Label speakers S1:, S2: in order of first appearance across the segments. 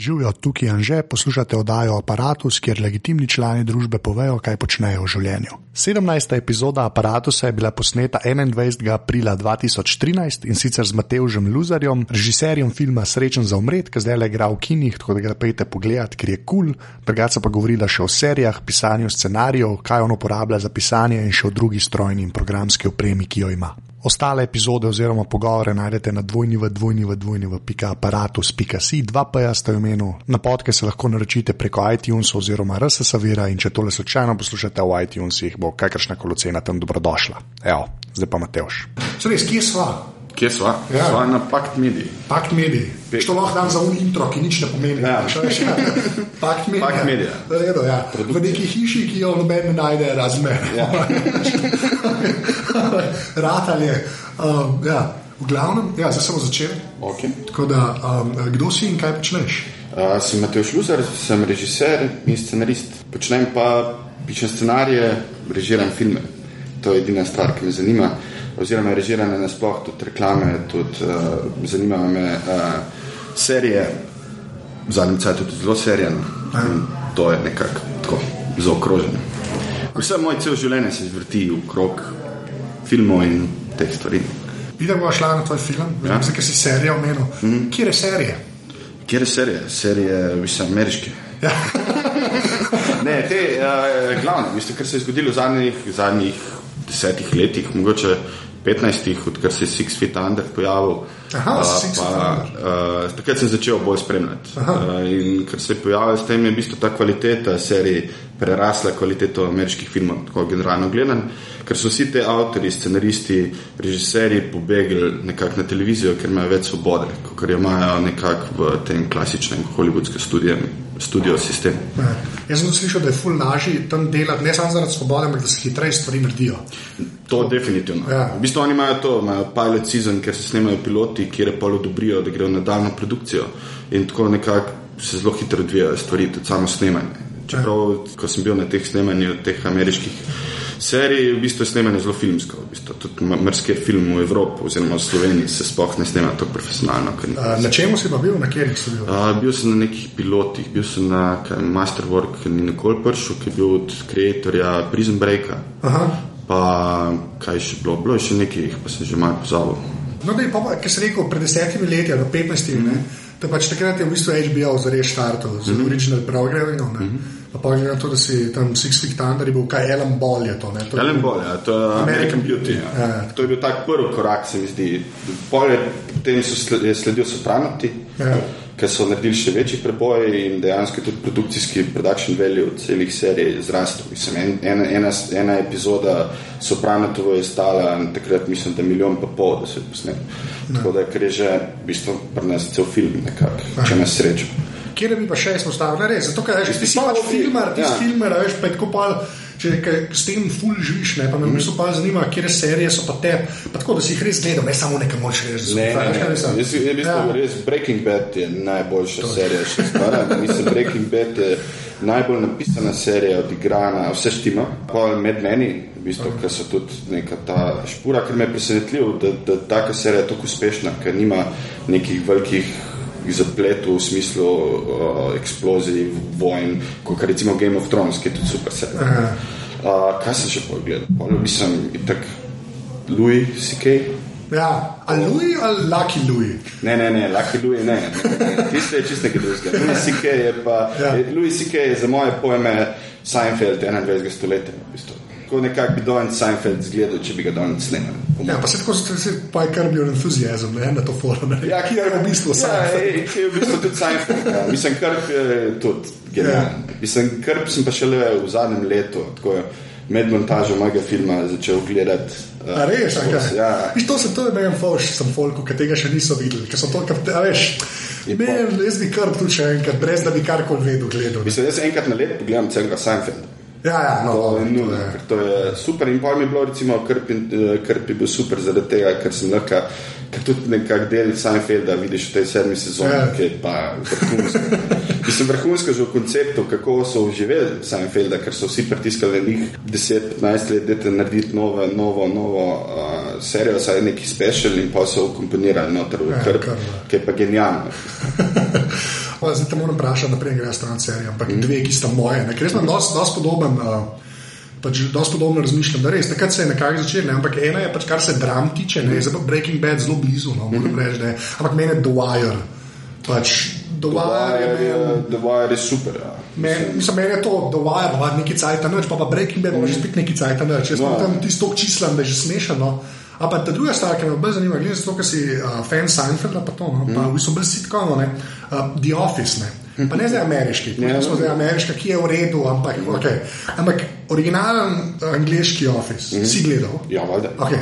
S1: Živijo tukaj in že poslušate oddajo Apparatus, kjer legitimni člani družbe povejo, kaj počnejo v življenju. 17. epizoda Apparatusa je bila posneta 21. aprila 2013 in sicer z Mateužem Luzarjem, režiserjem filma Srečen za umret, ki zdaj le igra v kinih, tako da ga pejte pogledat, ker je kul. Cool. Drugače pa govorila še o serijah, pisanju scenarijev, kaj on uporablja za pisanje in še o drugi strojni in programski opremi, ki jo ima. Ostale epizode oziroma pogovore najdete na dvojni v dvojni v dvojni v pika aparatus.si, dva pa ja ste v imenu. Na podke se lahko naročite preko iTunes oziroma RSS Vira in če tole slučajno poslušate v iTunesih, bo kakršna koli cena tam dobrodošla. Evo, zdaj pa Mateoš.
S2: Res, kje sva?
S3: Kje sva? Ja. Sva na Pakt Medi.
S2: Pakt Medi. Što lahko dam za un intro, ki nič ne pomeni.
S3: Ja.
S2: Ja. Pakt Medi.
S3: Pakt Media.
S2: Redo, ja. V neki hiši, ki jo noben ne najde razmer.
S3: Ja.
S2: Ratal je. Um, ja. V glavnem, ja, zdaj smo začeli.
S3: Okay.
S2: Tako da, um, kdo si in kaj počneš?
S3: Uh, sem Matej Šluzar, sem režiser in scenarist. Počnem pa pišem scenarije, režiram filme. To je edina stvar, ki me zanima oziroma režirane nasploh, tudi reklame, tudi uh, zanimajo me uh, serije, v zadnjem času tudi zelo serije. No. To je nekako tako zaokroženo. Vse moje cel življenje se zvrti v krog filmov in teh stvari.
S2: Videla boš šla na tvoj film, ja. mislim, ker si serija omenil. Mm -hmm. Kje je serija?
S3: Kje je serija? Serije, mislim, ameriške. Ja. ne, te uh, glavne, mislim, kar se je zgodilo v zadnjih, zadnjih desetih letih, mogoče 15, odkar se je Six Feet Under pojavil.
S2: Aha, uh, pa,
S3: uh, takrat sem začel bolj spremljati. Uh, in ker se je pojavil s tem, je v bistvu ta kvaliteta serije prerasla kvaliteto ameriških filmov, tako generalno gledano. Ker so vsi ti avtori, scenaristi, režiserji pobegli nekako na televizijo, ker imajo več svobode, kot jo imajo nekako v tem klasičnem hollywoodskem studiu studio sistem.
S2: Ja. Jaz sem slišal, da je ful lažje tam delati, ne samo zaradi svobode, ampak da se hitreje stvari naredijo.
S3: To je definitivno. Ja. V bistvu oni imajo to, imajo pilot season, ker se snemajo piloti, kjer je pol odobrijo, da grejo na daljno produkcijo. In tako nekako se zelo hitro odvijajo stvari, tudi samo snemanje. Čeprav, ko sem bil na teh snemanjih, teh ameriških seriji v bistvu snemanje zelo filmsko. V bistvu, tudi mrske film v Evropi, oziroma v Sloveniji, se sploh ne snema tako profesionalno.
S2: A, na čemu si pa bil, na kjerih si bil?
S3: A, bil sem na nekih pilotih, bil sem na kaj, Masterwork, ni nikoli prišel, ki je bil od ustvarjalca Prison Breaka. Aha. Pa kaj še bilo, bilo je še nekaj, pa sem že malo pozabil.
S2: No, da je pa, ki si rekel, pred desetimi leti, ali petnajstimi. Mm -hmm. To je pač takrat je v bistvu HBO zares štartov, zelo mm -hmm. original program. No, mm -hmm. Pa pa glede na to, da si tam Six Feet Under je bil kaj Ellen Ball je to.
S3: to Ellen Ball, ja, to je American, American Beauty. Ja. Ja. To je bil tak prvi korak, se mi zdi. Potem so sledili Sopranoti. Ja ker so naredili še večji preboj in dejansko tudi produkcijski production value celih serij zrastel. Mislim, en, ena, ena, ena epizoda Sopranatovo je stala takrat, mislim, da milijon pa pol, da se je posnel. Tako da je že v bistvu prenesel cel film nekako, če me srečo.
S2: Kjer bi pa še izpostavil? Res, zato, ker si pač filmar, ti si ja. filmar, veš, pa je tako pal če s tem ful živiš, ne, pa me mm. v bistvu pa zanima, kje serije so pa te, pa tako da si jih res gledal, ne samo nekaj moč reči.
S3: Ne, ne, ne, ne, jaz, jaz ja. res Breaking Bad je najboljša to. serija, še stara. Mislim, Breaking Bad je najbolj napisana serija, odigrana, vse štima, pa med meni. V bistvu, ker so tudi neka ta špura, ker me je presenetljivo, da, da taka serija je tako uspešna, ker nima nekih velikih zapletov v smislu uh, eksplozij, vojn, kot recimo Game of Thrones, ki je tudi super serija. Uh, kaj sem še pogledal? Pogledal sem itak Louis C.K.
S2: Ja, ali Louis ali Lucky Louis?
S3: Ne, ne, ne, Lucky Louis ne. Tisto je čisto nekaj drugega. Louis C.K. je pa, ja. Louis C.K. je za moje pojme Seinfeld 21. stoletja. V bistvu tako nekako bi Donald Seinfeld zgledal, če bi ga Donald snimal.
S2: Ja, pa se tako se pa je kar bil entuzijazem, ne na to forum. Ja, ki je v bistvu
S3: ja, Seinfeld. Ja, ki je v bistvu tudi Seinfeld. Ja. Mislim, krp je tudi genialen. Ja. Mislim, krp sem pa šele v zadnjem letu, tako med montažo mojega filma začel gledati.
S2: Uh, a res, a kaj? Ja. Viš, to sem tudi mejem foš, sem folku, ki tega še niso videli, ker so to, kar, a veš, mejem, jaz bi krp tudi še enkrat, brez da bi karkoli vedel, gledal.
S3: Mislim, jaz enkrat na let pogledam celega Seinfelda.
S2: Ja, ja, no,
S3: to, je nujno, to, je super. In pa mi je bilo, recimo, kar bi bil super zaradi tega, ker sem lahko, ker tudi nekako del Seinfelda vidiš v tej sedmi sezoni, ja. ki je pa vrhunsko. Ki sem vrhunsko že v konceptu, kako so uživali Seinfelda, ker so vsi pritiskali njih 10-15 let, da te narediti novo, novo, novo uh, serijo, saj neki special in pa so komponirali noter v ja, krp, ki je pa genialno.
S2: Pa, zdaj te moram vprašati, naprej gre stran serije, ampak mm. dve, ki sta moje, ne? ker jaz sem dosti podoben. Uh, Pač dosti podobno razmišljam, da res, takrat se je nekako začelo, ne? ampak ena je pač, kar se dram tiče, ne, zdaj pa Breaking Bad zelo blizu, no, moram reči, ne, ampak meni je The Wire. Pač, The Wire je,
S3: men, The Wire je super. Ja.
S2: Men, mislim, meni je to The Wire, pa neki cajt, pa pa Breaking Bad, mm. že spet neki cajt, jaz sem no. tam tisto čislam, da je že smešno. Ampak ta druga stvar, ki me bolj zanima, je to, ker si uh, fan Seinfelda, pa to, no, mm. pa v bistvu bolj sitkomo, ne, uh, The Office, ne. Pa ne zdaj ameriški, ne ja, zdaj ameriški, ki je v redu, ampak, okay. ampak originalen angliški office, mm -hmm. si gledal.
S3: Ja, valjda.
S2: Okay.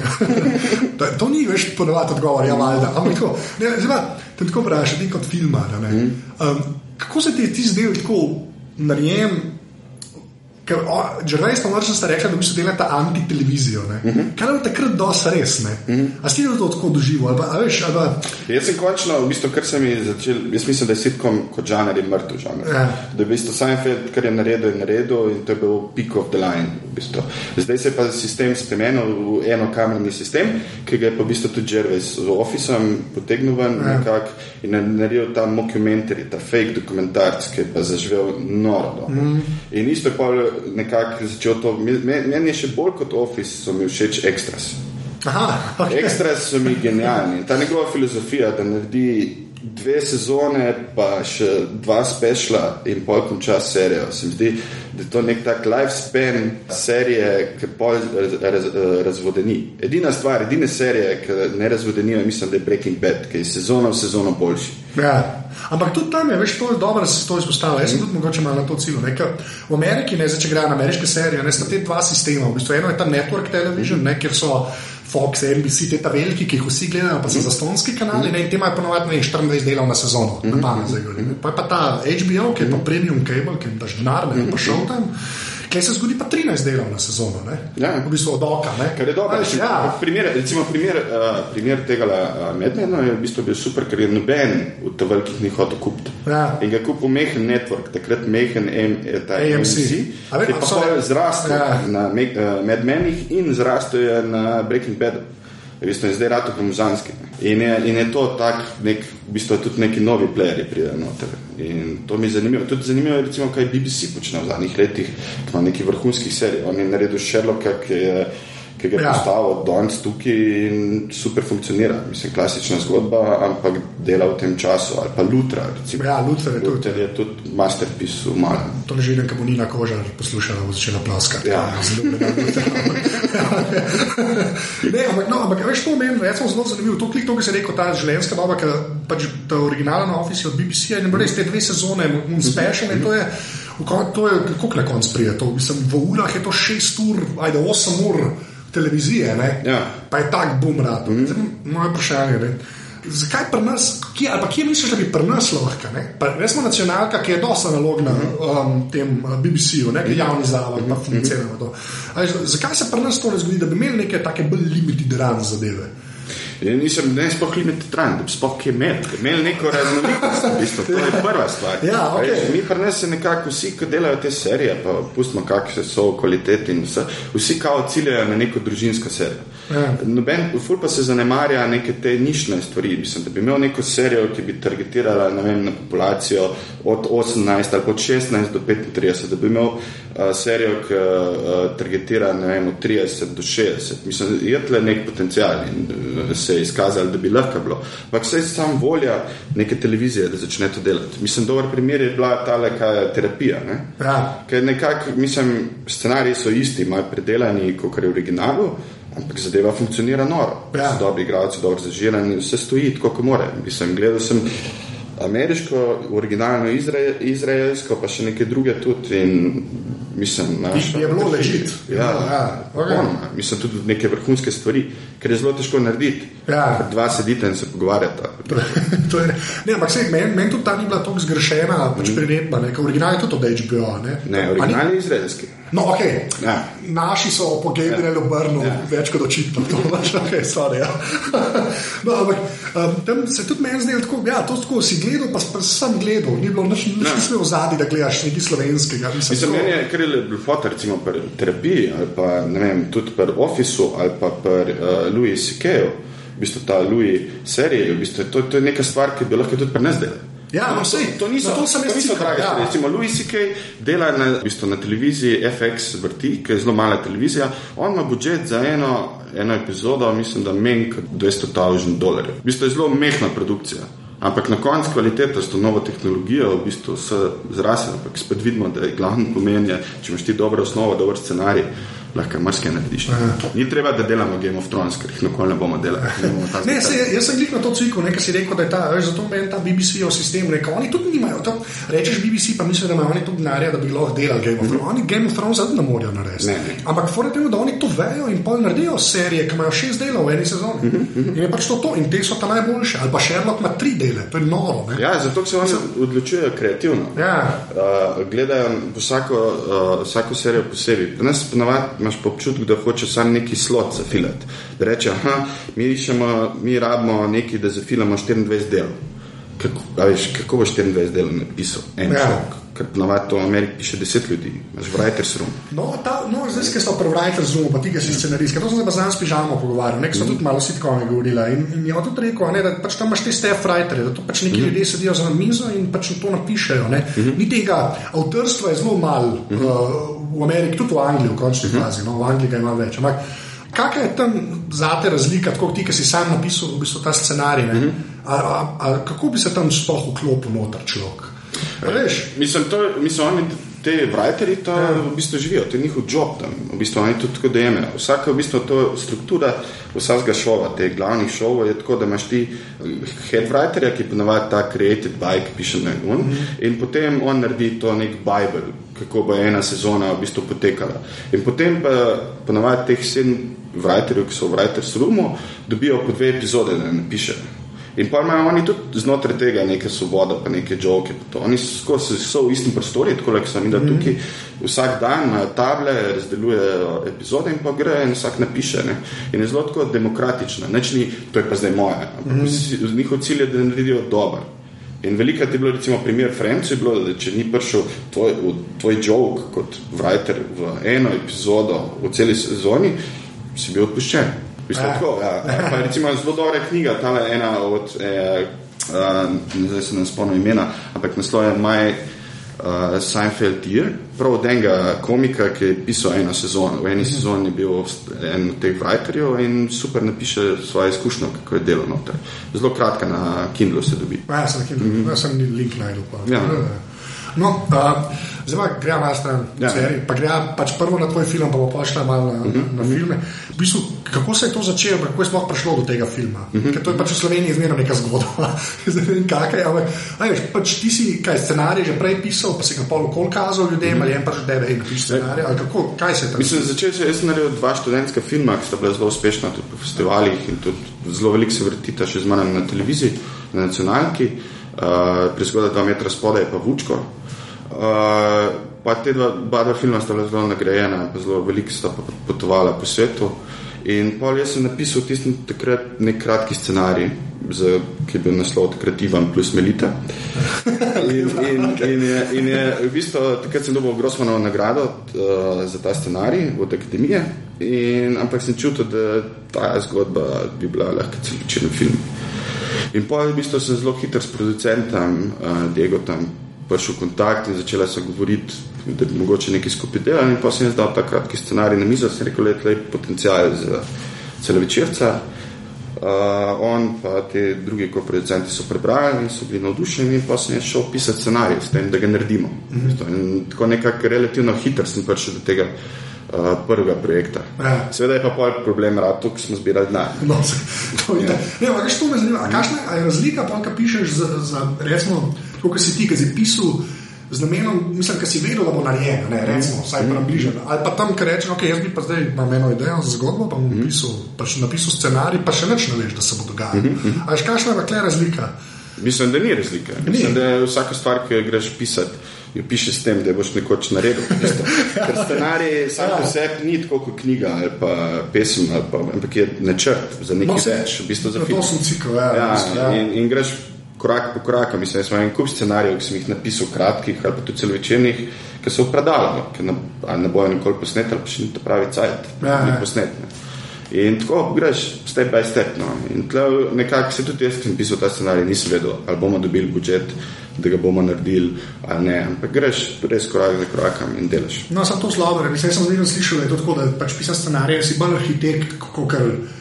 S2: to, to ni več ponovadi odgovor, ja, valjda. Ampak tako, ne, zdaj, te tako vprašaj, ti kot filmar. Mm -hmm. um, kako se ti je ti zdel tako narejen? Ker res smo morali reči, da bi se delali ta antitelevizijo. Uh mhm. -huh. Kar je takrat dosti res. Uh -huh. A si to tako doživel?
S3: Jaz sem končno, v bistvu, kar sem začel, jaz mislim, da je sitkom kot žanr je mrtev žanr. Ja. Da je v bistvu Seinfeld, kar je naredil, je naredil in to je bil peak of the line. V bistvu. Zdaj se je pa sistem spremenil v eno kamerni sistem, ki ga je pa v bistvu tudi Jervis z Officeom potegnil ven ja. nekak, in naredil ta dokumentarij, ta fake dokumentarc, ki je pa zaživel noro. Uh -huh. In isto je pa nekako začel to. Meni je še bolj kot Office, so mi všeč ekstras.
S2: Aha, okay.
S3: Ekstras so mi genialni. Ta njegova filozofija, da naredi dve sezone, pa še dva spešla in pol konča serijo. Se mi zdi, da je to nek tak lifespan serije, ki pol raz, raz, razvodeni. Edina stvar, edine serije, ki ne razvodenijo, mislim, da je Breaking Bad, ki je sezono v sezono boljši.
S2: Ja. Ampak tudi tam je več to dobro, da se to izpostavlja. Jaz sem tudi mogoče malo na to cilju. V Ameriki, ne, zdaj, če gre na ameriške serije, ne, sta te dva sistema. V bistvu, eno je ta network television, ne, kjer so Fox, NBC, te ta veliki, ki jih vsi gledajo, pa so zastonski kanali, ne, in te imajo ponovadi 24 delov na sezono, na pamet zdaj govorim. Pa je pa ta HBO, ki je pa premium cable, ki jim daš denar, ne, pa šel tam. Kaj se zgodi pa 13 delov na sezono,
S3: ja.
S2: v bistvu od oka.
S3: Kar je dobro. Ja. Primer, recimo, primer, uh, primer tega uh, medmena je v bistvu bil super, ker je noben v to velikih ni hotel kupiti.
S2: Ja.
S3: In ga kupil Mehen Network, takrat Mehen AMC, ki je pa zrastel ja. na uh, medmenih in zrastel na Breaking Badu. Bistvu je zdaj rado pomuzanski. In, in je to tak, nek, v bistvu tudi neki novi playeri pridejo noter. In to mi je zanimivo. Tudi zanimivo je, recimo, kaj BBC počne v zadnjih letih, ima neki vrhunskih serij. On je naredil Sherlocka, ki je ki ga je ja. postavil danes tukaj in super funkcionira. Mislim, klasična zgodba, ampak dela v tem času. Ali pa Lutra. Recimo.
S2: Ja, Lutra je,
S3: Luther tudi. je tudi masterpiece v malem.
S2: To želim, da bo Nina koža poslušala, bo začela plaskati.
S3: Ja,
S2: zelo ne, ampak, no, ampak veš, to meni, jaz sem zelo zanimiv. To klik, to, kar si rekel, ta življenjska doba, ki pač ta originalna office od BBC, in res te dve sezone, un special, in to je. To je, kako na koncu pride, to, mislim, v urah je to 6 ur, ajde 8 ur, televizije,
S3: ja.
S2: pa je tako bum rad. Mm -hmm. Moje vprašanje je, zakaj pri nas, kje, ali pa kje misliš, da bi pri nas lahko? Res smo nacionalka, ki je dosta analogna mm -hmm. um, tem uh, BBC-u, ne, javni zavod, pa mhm. funkcionira to. Ali, zakaj se pri nas to ne zgodi, da bi imeli neke take bolj limited run zadeve?
S3: Ja, nisem ne sploh limit trend, sploh je med, imel neko raznolikost, v bistvu, to je prva stvar.
S2: Ja, okay. Veš,
S3: mi pri nas je nekako vsi, ki delajo te serije, pa pustimo, kakšne so kvalitete in vse, vsi kao ciljajo na neko družinsko serijo. Ja. Noben, ful pa se zanemarja neke te nišne stvari, mislim, da bi imel neko serijo, ki bi targetirala, vem, na populacijo od 18 ali od 16 do 35, da bi imel uh, serijo, ki uh, targetira, vem, od 30 do 60. Mislim, je tle nek potencial in uh, se je izkazalo, da bi lahko bilo. Ampak vse je samo volja neke televizije, da začne to delati. Mislim, dober primer je bila ta terapija. Ne?
S2: Ja.
S3: Ker nekako, mislim, scenariji so isti, imajo predelani, kot je v originalu. Ampak zadeva funkcionira noro.
S2: Ja.
S3: Dobri igralci, dobro zažirani, vse stoji tako, kot more. Mislim, gledal sem ameriško, originalno izraelsko, pa še neke druge tudi. Mislim, naš,
S2: je bilo ležiti.
S3: Ja, ja, okay. mislim tudi neke vrhunske stvari, ker je zelo težko narediti.
S2: Ja.
S3: Dva sedita in se pogovarjata.
S2: ne, ampak se, meni men tudi ta ni bila tako zgrešena, pač mm. priredba, ker original je tudi od HBO. Ne,
S3: ne original je izraelski.
S2: No, okay. ja. Naši so pogledali ja. v Brnu, ja. več kot očitno. To, okay, sorry, ja. no, ampak um, tam se tudi meni zdelo tako, ja, to tako si gledal, pa, pa sem gledal, ni bilo nič, nič ja. v zadnji, da gledaš nekaj slovenskega.
S3: Mislim, mislim meni je, ker je bil fotor, recimo pri terapiji, ali pa ne vem, tudi pri Officeu, ali pa pri uh, Louis C.K.-u, v bistvu ta Louis serije, v bistvu to, to je neka stvar, ki bi lahko tudi pri nas delali.
S2: Ja, no, sej,
S3: to niso,
S2: sem
S3: to
S2: jaz
S3: niso
S2: cikal,
S3: drage
S2: ja.
S3: Recimo Louis C.K. dela na, v bistvu, na televiziji FX vrti, ki je zelo mala televizija. On ima budžet za eno, eno epizodo, mislim, da menj kot 200 tisoč dolarjev. V bistvu je zelo mehna produkcija. Ampak na koncu kvaliteta s to novo tehnologijo v bistvu se zrasla, ampak spet vidimo, da je glavni pomen, je, če imaš ti dobro osnovo, dober scenarij, lahko marsikaj narediš. Ni treba, da delamo Game of Thrones, ker jih nikoli ne bomo delali. Ne, bomo
S2: Ne, se, jaz sem glik na to cikl, nekaj si rekel, da je ta, veš, zato meni ta BBC-ov sistem rekel, oni tudi nimajo, to, rečeš BBC, pa misliš, da imajo oni tudi denarja, da bi lahko delali Game of Thrones. Oni Game of Thrones zadnji ne morejo narediti. Ampak fora je, da oni to vejo in pol naredijo serije, ki imajo šest delov v eni sezoni. In je pač to to, in te so ta najboljše. Ali pa Sherlock ima tri dele, to je noro. Ne?
S3: Ja, zato se oni odločujejo kreativno.
S2: Ja.
S3: Uh, gledajo vsako, uh, vsako serijo posebej. Pri nas ponavadi imaš občutek, da hoče sam neki slot zafilati. Da reče, aha, mi iščemo, mi rabimo nekaj, da zafilamo 24 del. Kako, veš, kako boš 24 del napisal? En
S2: Ja.
S3: človek. Ker ponavadi to v Ameriki piše 10 ljudi, imaš writers room.
S2: No, ta, no zdaj, ki so pri Writers Roomu, pa ti, ki si scenarist, to sem se pa z nami s pižamo pogovarjal, nekaj so tudi malo sitkomi govorila. In, in je tudi rekel, ne, da pač tam imaš te staff writerje, da to pač neki ljudje sedijo za mizo in pač to napišejo. Ne. Ni tega, avtorstva je zelo malo uh, v Ameriki, tudi v Angliji, v končni fazi, no, v Angliji ga ima več. Ampak kakšna je tam zate razlika, tako ti, ki si sam napisal v bistvu ta scenarij? ne? A, a, a, kako bi se tam sploh vklopil noter človek? A Veš,
S3: Mislim, to, mislim oni, te writeri, to ja. v bistvu živijo, to je njihov job tam. V bistvu oni to tako dojemajo. Vsaka v bistvu to struktura vsakega šova, teh glavnih šovov je tako, da imaš ti head writerja, ki ponavadi ta created by, ki piše na un, mm -hmm. in potem on naredi to nek Bible, kako bo ena sezona v bistvu potekala. In potem pa ponavadi teh sedem writerjev, ki so v writers roomu, dobijo po dve epizode, da napišejo. In pa imajo oni tudi znotraj tega neke svobode, pa neke to. Oni skozi so v istem prostoru, tako da sem videl tukaj. Vsak dan imajo table, razdeljujejo epizode in pa gre in vsak napiše. Ne? In je zelo tako demokratično. Nič ni, to je pa zdaj moje. Ampak vsi- njihov cilj je, da naredijo dober. In velikrat je bilo, recimo, primer Francu, bilo, da če ni prišel tvoj, tvoj joke kot writer v eno epizodo v celi sezoni, si bil odpuščen. Bistvu,
S2: Ja.
S3: tako, ja. Pa je recimo zelo dobra knjiga, ta ena od, eh, uh, zdaj se ne spomnim imena, ampak naslov je My uh, Seinfeld Year, prav od enega komika, ki je pisal eno sezono. V eni sezoni je bil en od teh writerjev in super napiše svoje izkušnje, kako je delal noter. Zelo kratka na Kindlu se dobi.
S2: Ja, sem, mm -hmm. sem ni link najdel. Pa.
S3: Ja.
S2: No, uh, zdaj pa gremo malo stran,
S3: Ja.
S2: ja. pa gremo pač prvo na tvoj film, pa bomo šli malo na, uh -huh. na filme. V bistvu, kako se je to začelo, kako je sploh prišlo do tega filma? Uh -huh. Ker to je pač v Sloveniji zmerno neka zgodba. Zdaj ne vem, kakaj, ampak aj, veš, pač ti si kaj scenarij že prej pisal, pa si ga pol okol kazal ljudem, uh -huh. ali en pač tebe, hej, napiši scenarij, ali kako, kaj se je tam
S3: Mislim, začel se, jaz sem naredil dva študentska filma, ki sta bila zelo uspešna tudi po festivalih in tudi zelo veliko se vrtita še z mano na televiziji, na nacionalki. Uh, Prizgoda dva metra spodaj je pa Vučko. Uh, pa te dva, dva, dva filma sta bila zelo nagrajena, zelo veliko sta pa potovala po svetu. In pol jaz sem napisal tisti takrat nek kratki scenarij, za, ki je bil naslov takrat Ivan plus Melita. In, in, in, je, in je v bistvu takrat sem dobil Grossmanovo nagrado uh, za ta scenarij od akademije, in, ampak sem čutil, da ta zgodba bi bila lahko celočen film. In pa v bistvu sem zelo hiter s producentom, uh, Diego tam prišel v kontakt in začela se govoriti, da bi mogoče nekaj skupaj delali. In pa sem jaz dal ta kratki scenarij na mizo, sem rekel, da je potencial za celovečerca. Uh, on pa te drugi koproducenti so prebrali in so bili navdušeni, in pa sem jaz šel pisati scenarij s tem, da ga naredimo. Mm -hmm. In tako nekako relativno hiter sem prišel do tega uh, prvega projekta.
S2: Ja.
S3: Seveda je pa pol problem, rad, ko smo zbirali denar.
S2: No, to je, ne, ampak veš, to me zanima. A Kakšna je razlika, pa, ko pišeš za, za recimo, kot si ti, ki si pisal z namenom, mislim, da si vedel, da bo narejeno, ne, recimo, vsaj približen. Ali pa tam, ki rečeš, ok, jaz bi pa zdaj imel eno idejo za zgodbo, pa bom napisal, pač napisal scenarij, pa še nič ne veš, da se bo dogajalo. A veš, kakšna je pa kle razlika?
S3: Mislim, da ni razlike. Mislim, da je vsaka stvar, ki jo greš pisati, jo pišeš s tem, da boš nekoč naredil. Ker scenarij sam po sebi ni tako kot knjiga ali pa pesem, ali pa, ampak je načrt za nekaj
S2: No, saj-
S3: več. V bistvu za film.
S2: to sem cikl, ja.
S3: Ja,
S2: mislim, ja.
S3: in, in greš korak po koraku. Mislim, jaz imam en kup scenarijev, ki sem jih napisal kratkih ali pa tudi celovečernih, ki so v predalu, ki ne, ne bojo nikoli posneti, ali pa še ni to pravi cajt,
S2: Ja, ja.
S3: Ne. In tako greš step by step. No. In nekako se tudi jaz, ki sem pisal ta scenarij, nisem vedel, ali bomo dobili budžet, da ga bomo naredili ali ne. Ampak greš res korak za korakom in delaš.
S2: No, sem to slabo, ker sem zdaj slišal, da je to tako, da pač pisaš scenarij, si bolj arhitekt, kot kar. Roman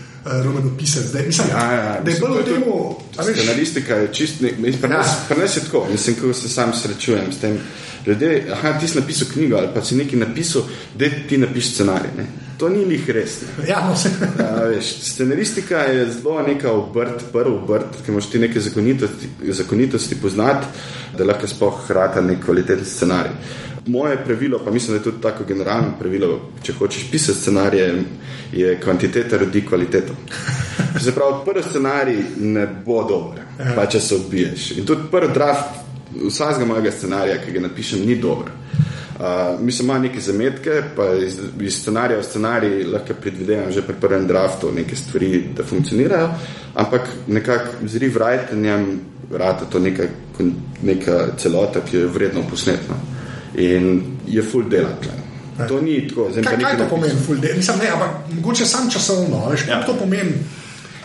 S2: pisati, da, mislim, ja, ja, da je bilo temu.
S3: Scenaristika je čist, pri nas ja. je tako, mislim, ko se sam srečujem s tem. Ljudje, aha, ti si napisal knjigo ali pa si nekaj napisal, da ti napišeš scenarij. Ne? To ni njih res.
S2: Ja, no,
S3: ja, veš, scenaristika je zelo neka obrt, prvi obrt, ki moš ti neke zakonitosti, zakonitosti poznati, da lahko sploh hrata nek kvaliteten scenarij. Moje pravilo, pa mislim, da je tudi tako generalno pravilo, če hočeš pisati scenarije, je kvantiteta rodi kvaliteto. Se pravi, prvi scenarij ne bo dober, ja. pa če se odbiješ. In tudi prvi draft vsakega mojega scenarija, ki ga napišem, ni dober. Uh, mislim, ima neke zametke, pa iz, iz scenarija v scenarij lahko predvidevam že pri prvem draftu neke stvari, da funkcionirajo, ampak nekako z rewritinjem rata to neka, neka celota, ki je vredno posnetna in je full dela. To ni tako.
S2: Kaj, kaj to pomeni full dela? Mislim, ne, ampak mogoče sam časovno, veš, ja. kaj to pomeni?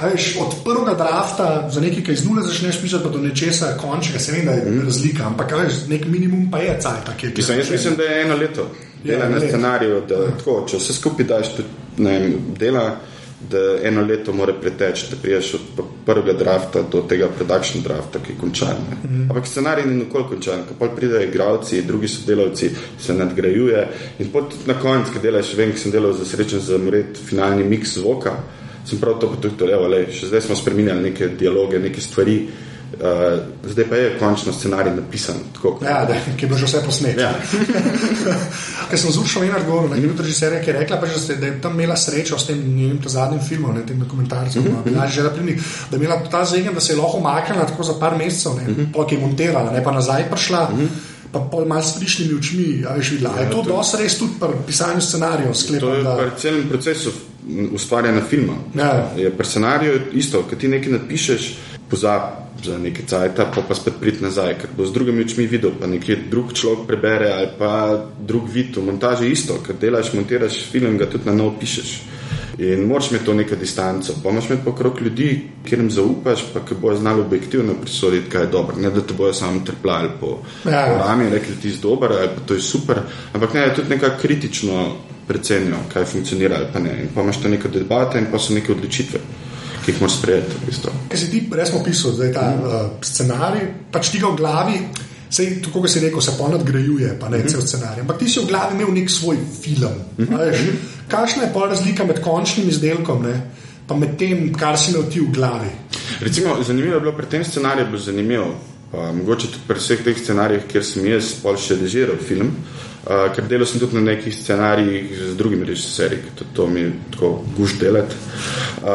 S2: Veš, od prvega drafta za nekaj, ki iz nule začneš pisati, pa do nečesa končnega, se vem, da je mm. razlika, ampak veš, nek minimum pa je cajt.
S3: Mislim, jaz mislim, da je eno leto. Dela na scenariju, da ja. tako, če vse skupaj daš, ne vem, dela, da eno leto mora preteči, da priješ od prvega drafta do tega production drafta, ki je končan. Mm. Ampak scenarij ni nikoli končan, ko pa pridejo igravci, drugi sodelavci, se nadgrajuje in potem na koncu, ki delaš, vem, ki sem delal za srečen za mret finalni mix zvoka sem prav to potrebujal, da še zdaj smo spremenili neke dialoge, neke stvari. Uh, zdaj pa je končno scenarij napisan. Tako,
S2: ja, da, ki bo že vse posnetek. Ja. Ker sem zrušil eno govor, na kateri režiser je rekla, pa, ste, da je tam imela srečo s tem njim, zadnjim filmom, ne, tem dokumentarcem, mm -hmm. da, da je imela ta zegen, da se je lahko umaknila tako za par mesecev, mm -hmm. pa je monterala, ne pa nazaj prišla. Mm -hmm. Pa pol malo s frišnimi očmi, je že videla. Ja, je to, to dosti res tudi pri pisanju scenarijev?
S3: To je pri celem procesu ustvarjanja filma. Ja. Je pri scenariju isto, ki ti nekaj napišeš, pozabi za nekaj časa, pa pa spet prid nazaj, ker bo z drugimi očmi videl, pa nekje drug človek prebere ali pa drug vid v montaži isto, ker delaš, montiraš film, ga tudi na novo pišeš. In moraš imeti to neko distanco, pa imaš imeti pokrok ljudi, kjer jim zaupaš, pa ki bojo znali objektivno presoditi, kaj je dobro. Ne da te bojo samo trpljali po ja. rami in rekli, ti si dober, ali pa to je super, ampak ne, je tudi nekako kritično precenijo, kaj funkcionira ali pa ne. In pa imaš to neke debate in pa so neke odločitve, ki jih moraš sprejeti. V bistvu.
S2: Kaj si ti res opisal, da je ta mm. uh, scenarij, pač ti ga v glavi, sej, tako kot si rekel, se pa nadgrajuje, pa ne mm. cel scenarij. Ampak ti si v glavi imel nek svoj film. Mm -hmm. Kakšna je pa razlika med končnim izdelkom? Pa med tem, kar si imel ti v glavi.
S3: Recimo, zanimivo je bilo pri tem scenariju, bilo zanimivo. Uh, mogoče tudi pri vseh teh scenarijih, kjer sem jaz pol še režiral film, uh, ker delal sem tudi na nekih scenarijih z drugimi režiserji, ki to mi tako guš delati. Uh,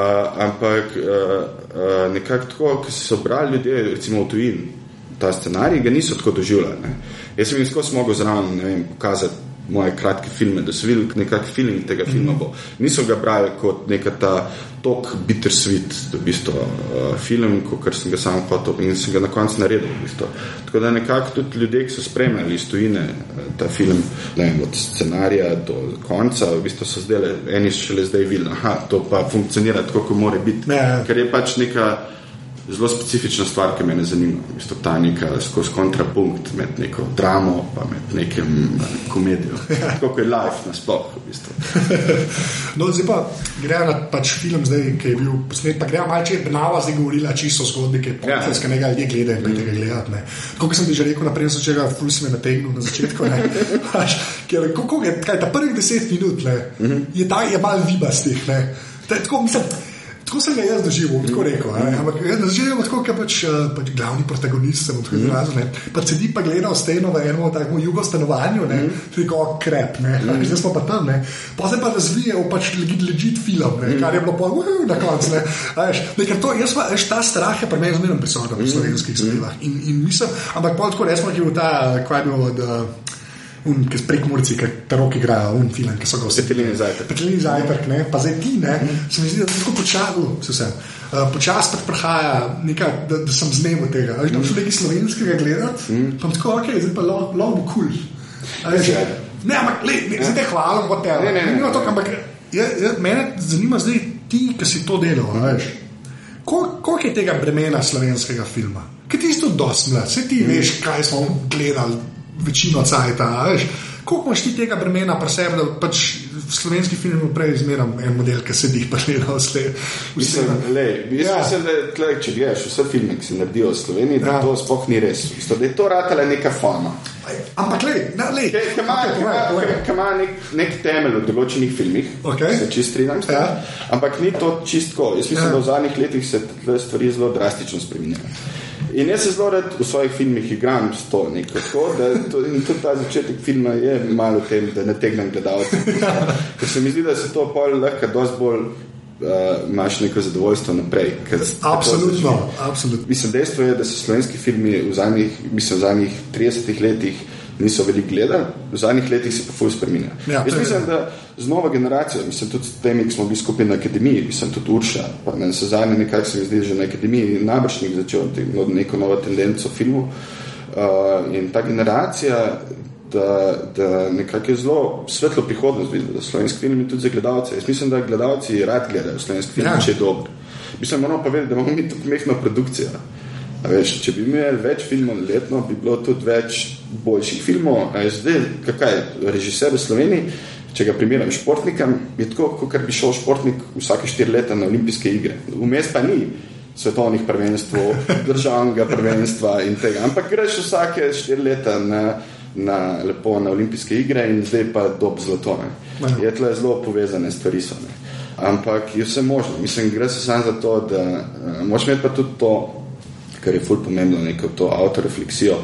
S3: ampak uh, uh, nekako tako, ki so brali ljudje, recimo v tujini, ta scenarij, ga niso tako doživljali. Jaz sem jim skozi mogel zraven pokazati moje kratke filme, da so videli nekakšen film tega filma. Mm -hmm. Niso ga brali kot neka ta tok bittersweet, v bistvu, uh, film, kot sem ga sam hotel in sem ga na koncu naredil. V bistvu. Tako da nekako tudi ljudje, ki so spremljali iz tujine uh, ta film, vem, od scenarija do konca, v bistvu so zdaj eni šele zdaj videli, da to pa funkcionira tako, kot mora biti. Ne. Ker je pač neka zelo specifična stvar, ki me zanima. Isto ta neka skozi kontrapunkt med neko dramo in nekim komedijo. Kako je life na splošno. V bistvu.
S2: no, zdaj pa gre na pač film, zdaj, ki je bil posnet. Pa gre malo če Brnava zdaj govorila čisto zgodbi, ki je ja. pomeni, da ljudje gledajo in tega gledati. Kot sem že rekel, naprej so čega fusime na tegnu na začetku. Pač, ker, kako je, kaj, ta prvih deset minut le, mm -hmm. je, je malo vibastih. Tako, mislim, Tako sem ga jaz doživel, tako rekel. Mm. Ampak jaz doživljam tako, kot pač, uh, pač glavni protagonist, sem tako izrazil. Mm. Pa sedi pa gledal steno v enem takem jugo stanovanju, ne, mm. tako krep, ne, mm. zdaj smo pa tam, ne. Pa se pa razvijal pač legit film, ne, mm. kar je bilo pa uh, na koncu, ne. Veš, nekaj to, jaz pa, veš, ta strah je pri meni zmerno prisoten v slovenskih zadevah. In, in mislim, ampak pa tako resmo, ki je bil ta, kaj je bilo, da ki prek Murci, ki ta rok igrajo, un film, ki so ga vse
S3: petelini zajtrk.
S2: Petelini zajtrk, ne, pa zdaj ti, ne, mm. se mi zdi, da tako počasi, vse vse. Uh, počasi pa prihaja, neka, da, da sem znem od tega. Že tam šel nekaj slovenskega gledati, mm. pa tako, ok, zdaj pa lahko bo kul. Ne, ampak, le, ne, zdaj te hvala, kot te. Ne, ne, ne. ne, ne. Ampak, je, je, mene zanima zdaj ti, ki si to delal, veš, koliko kol je tega bremena slovenskega filma? Ker ti si tudi dosti mlad, vse ti mm. veš, kaj smo gledali večino cajta, veš. Koliko imaš ti tega bremena pri sebi, da pač slovenski film prej izmeram en model, ki sedi pa gleda vse.
S3: Mislim, le, ja. mislim, da tle, če gledaš vse filme, ki se naredijo v Sloveniji, da ja. to sploh ni res. Isto, da je to ratala neka fama.
S2: Ampak, le, na, le.
S3: Ki ima nek, nek temelj v določenih filmih,
S2: okay.
S3: se čist strinjam. Ja. Ampak ni to čistko. Jaz mislim, ja. da v zadnjih letih se te stvari zelo drastično spremenjajo. In jaz se zelo rad v svojih filmih igram s to neko tako, da to, in tudi ta začetek filma je malo tem, da ne tegnem gledalce. Ker se mi zdi, da se to pol lahko dosti bolj uh, imaš neko zadovoljstvo naprej.
S2: Absolutno, absolutno.
S3: Mislim, dejstvo je, da so slovenski filmi v zadnjih, mislim, v zadnjih 30 letih niso veliko gledali, v zadnjih letih se pa fulj spremenja.
S2: Ja,
S3: Jaz mislim, da z novo generacijo, mislim tudi s temi, ki smo bili skupaj na akademiji, mislim tudi Urša, pa meni se zadnje nekaj se mi zdi, že na akademiji nabršnik začel no, neko novo tendenco filmu uh, in ta generacija da, da nekako je zelo svetlo prihodnost videla, da slovenski film je tudi za gledalce. Jaz mislim, da gledalci rad gledajo slovenski film, ja. če je dober. Mislim, moramo pa vedeti, da imamo mi tukaj mehno produkcijo. Veš, če bi imeli več filmov letno, bi bilo tudi več boljših filmov. Zdaj, kaj je režiser v Sloveniji, če ga primerjam športnikom, je tako, kot bi šel športnik vsake štiri leta na olimpijske igre. Vmes pa ni svetovnih prvenstv, državnega prvenstva in tega. Ampak greš vsake štiri leta na, na, lepo, na olimpijske igre in zdaj pa dob zlato. Ne. Je tle zelo povezane stvari so. Ne. Ampak je vse možno. Mislim, gre se samo za to, da uh, moš imeti pa tudi to kar je fulj pomembno, neko to avtorefleksijo,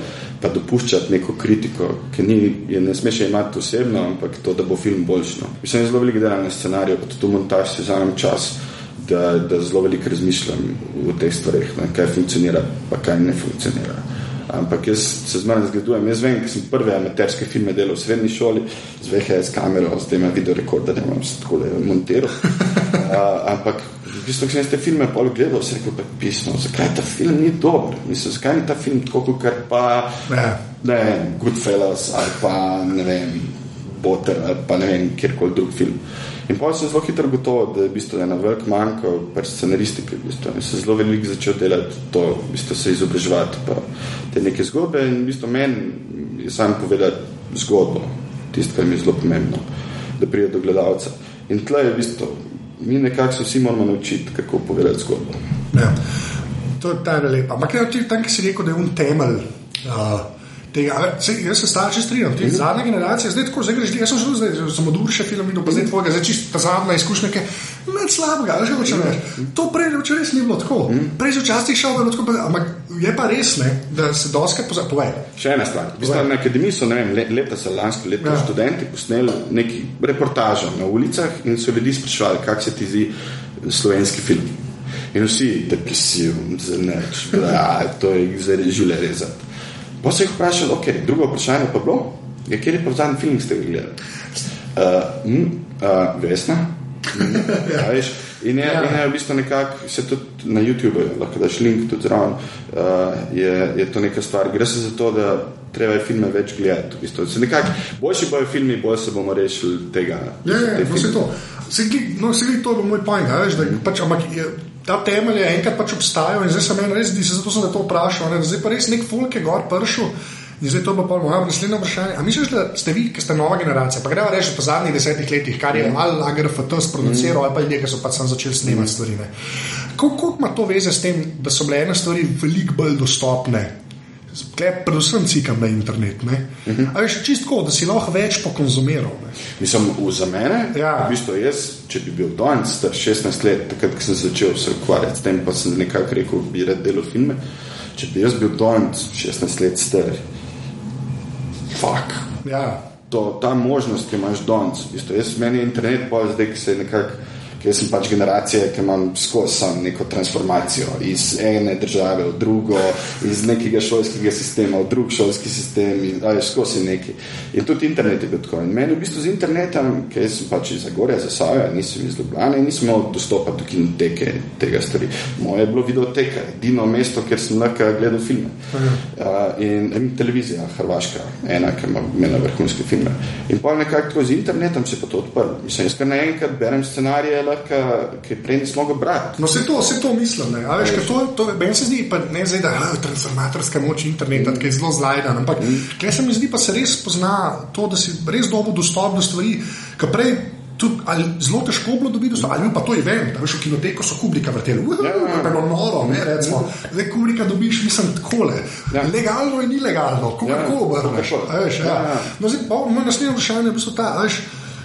S3: pa dopuščati neko kritiko, ki ni, je ne smeš imati osebno, ampak to, da bo film boljši. No. Mislim, da je zelo veliko dela na scenariju, pa tudi v montaži si vzamem čas, da, da zelo veliko razmišljam o teh stvareh, ne, kaj funkcionira, pa kaj ne funkcionira. Ampak jaz se zmeraj zgledujem. Jaz vem, ker sem prve amaterske filme delal v srednji šoli, z VHS kamero, z dvema videorekorderjem, tako le montiral. ampak v bistvu, če sem te filme pol gledal, se rekel, pa pismo, zakaj ta film ni dober? Mislim, zakaj ni ta film tako, kot pa,
S2: ja.
S3: ne vem, Goodfellas ali pa, ne vem, Boter ali pa ne vem, kjerkoli drug film. In pa sem zelo hitro gotovo, da je v bistvu ena velika manjka pač scenaristike. V bistvu. In sem zelo veliko začel delati to, v bistvu se izobraževati pa te neke zgodbe in v bistvu meni je sam povedati zgodbo, tisto, kar mi je zelo pomembno, da pride do gledalca. In tle je v bistvu mi nekako se vsi moramo naučiti, kako povedati zgodbo.
S2: Ja. To je ta lepa. Ampak tam, ki si rekel, da je un temelj. Uh, Tega, se, jaz se starši strinjam, ti -hmm. zadnja generacija, zdaj tako zdaj greš, jaz sem šel zdaj, sem od Urša film videl, pa zdaj tvojega, zdaj čisto ta zadnja izkušnja, ki je med slabega, veš, kako če veš. To prej če res ni bilo tako. -hmm. Prej so včasih šel, tako, ampak je pa res, ne, da se doskrat pozabi. Povej.
S3: Še ena stvar. Povej. Na akademiji so, ne vem, leta so lansko leto ja. študenti posneli neki reportažo na ulicah in so ljudi sprašvali, kak se ti zdi slovenski film. In vsi depresivni, zrneč, da to je zdaj življenje rezati. Pa se jih vprašal, ok, drugo vprašanje pa bilo, je, kjer je pa zadnji film, ste gledali? Uh, mm, uh, Vesna. Mm, ja. veš, in je, ja. in je v bistvu nekako, se tudi na YouTubu, lahko daš link tudi zraven, uh, je, je to neka stvar. Gre se za to, da treba je filme več gledati. V bistvu. Se nekako, boljši bojo filmi, bolj se bomo rešili tega.
S2: Ja, ja, ja vse to. Se, no, se vidi, to je moj point, veš, da pač, ampak je, ta temelj je enkrat pač obstajal in zdaj sem res, zdi se, zato sem to vprašal. Ne? Zdaj pa res nek folk je gor pršel. In zdaj to bo pa moja naslednja vprašanja. A misliš, da ste vi, ki ste nova generacija, pa gremo reči po zadnjih desetih letih, kar je malo lager FT sproduciral, mm. ali pa ljudje, ki so pa sam začeli snemati stvari. Kako ima to veze s tem, da so bile ene stvari veliko bolj dostopne Klep, predvsem cikam na internet. Uh -huh. Ali je čisto, da si lahko več pokonzumiral?
S3: Mislim, za mene, ja. v bistvu jaz, če bi bil danes star 16 let, takrat, ko sem začel se ukvarjati s tem, pa sem nekako rekel, bi rad delal filme. Če bi jaz bil danes 16 let star, fuk.
S2: Ja.
S3: Ta možnost, ki imaš danes, jaz meni je internet, pa zdaj, ki se nekako ker sem pač generacija, ki imam skozi neko transformacijo iz ene države v drugo, iz nekega šolskega sistema v drug šolski sistem, in ali skozi neki. In tudi internet je bil tako. In meni v bistvu z internetom, ker sem pač iz Zagorja, za Sajo, nisem iz Ljubljana in nisem imel dostopa do kinoteke tega stvari. Moje je bilo videoteka, edino mesto, kjer sem lahko gledal filme. Uh, in, in televizija, Hrvaška, ena, ki ima imela vrhunske filme. In pa nekako z internetom se je pa to odprlo. Mislim, jaz kar naenkrat berem scenarije, skratka, ki prej nismo mogli brati.
S2: No, vse to, vse to mislim. Ne. Veš, to, to meni se zdi, pa ne zdaj, da je transformatorska moč interneta, ki je zelo zlajden. Ampak
S3: Mm.
S2: kaj se mi zdi, pa se res pozna to, da si res dobil dostop do stvari, ki prej. Tudi, ali zelo težko bilo dobiti dostop, ali pa to je event, da veš, v kinoteko so kubrika vrteli,
S3: Ja, ja, ja.
S2: pa bilo noro, ne, recimo, zdaj kubrika dobiš, mislim, takole,
S3: Ja.
S2: legalno in ilegalno, kako
S3: Ja,
S2: obrneš,
S3: Ja,
S2: ja. No, zdaj, pa, moje naslednje vprašanje je bistvu ta, veš,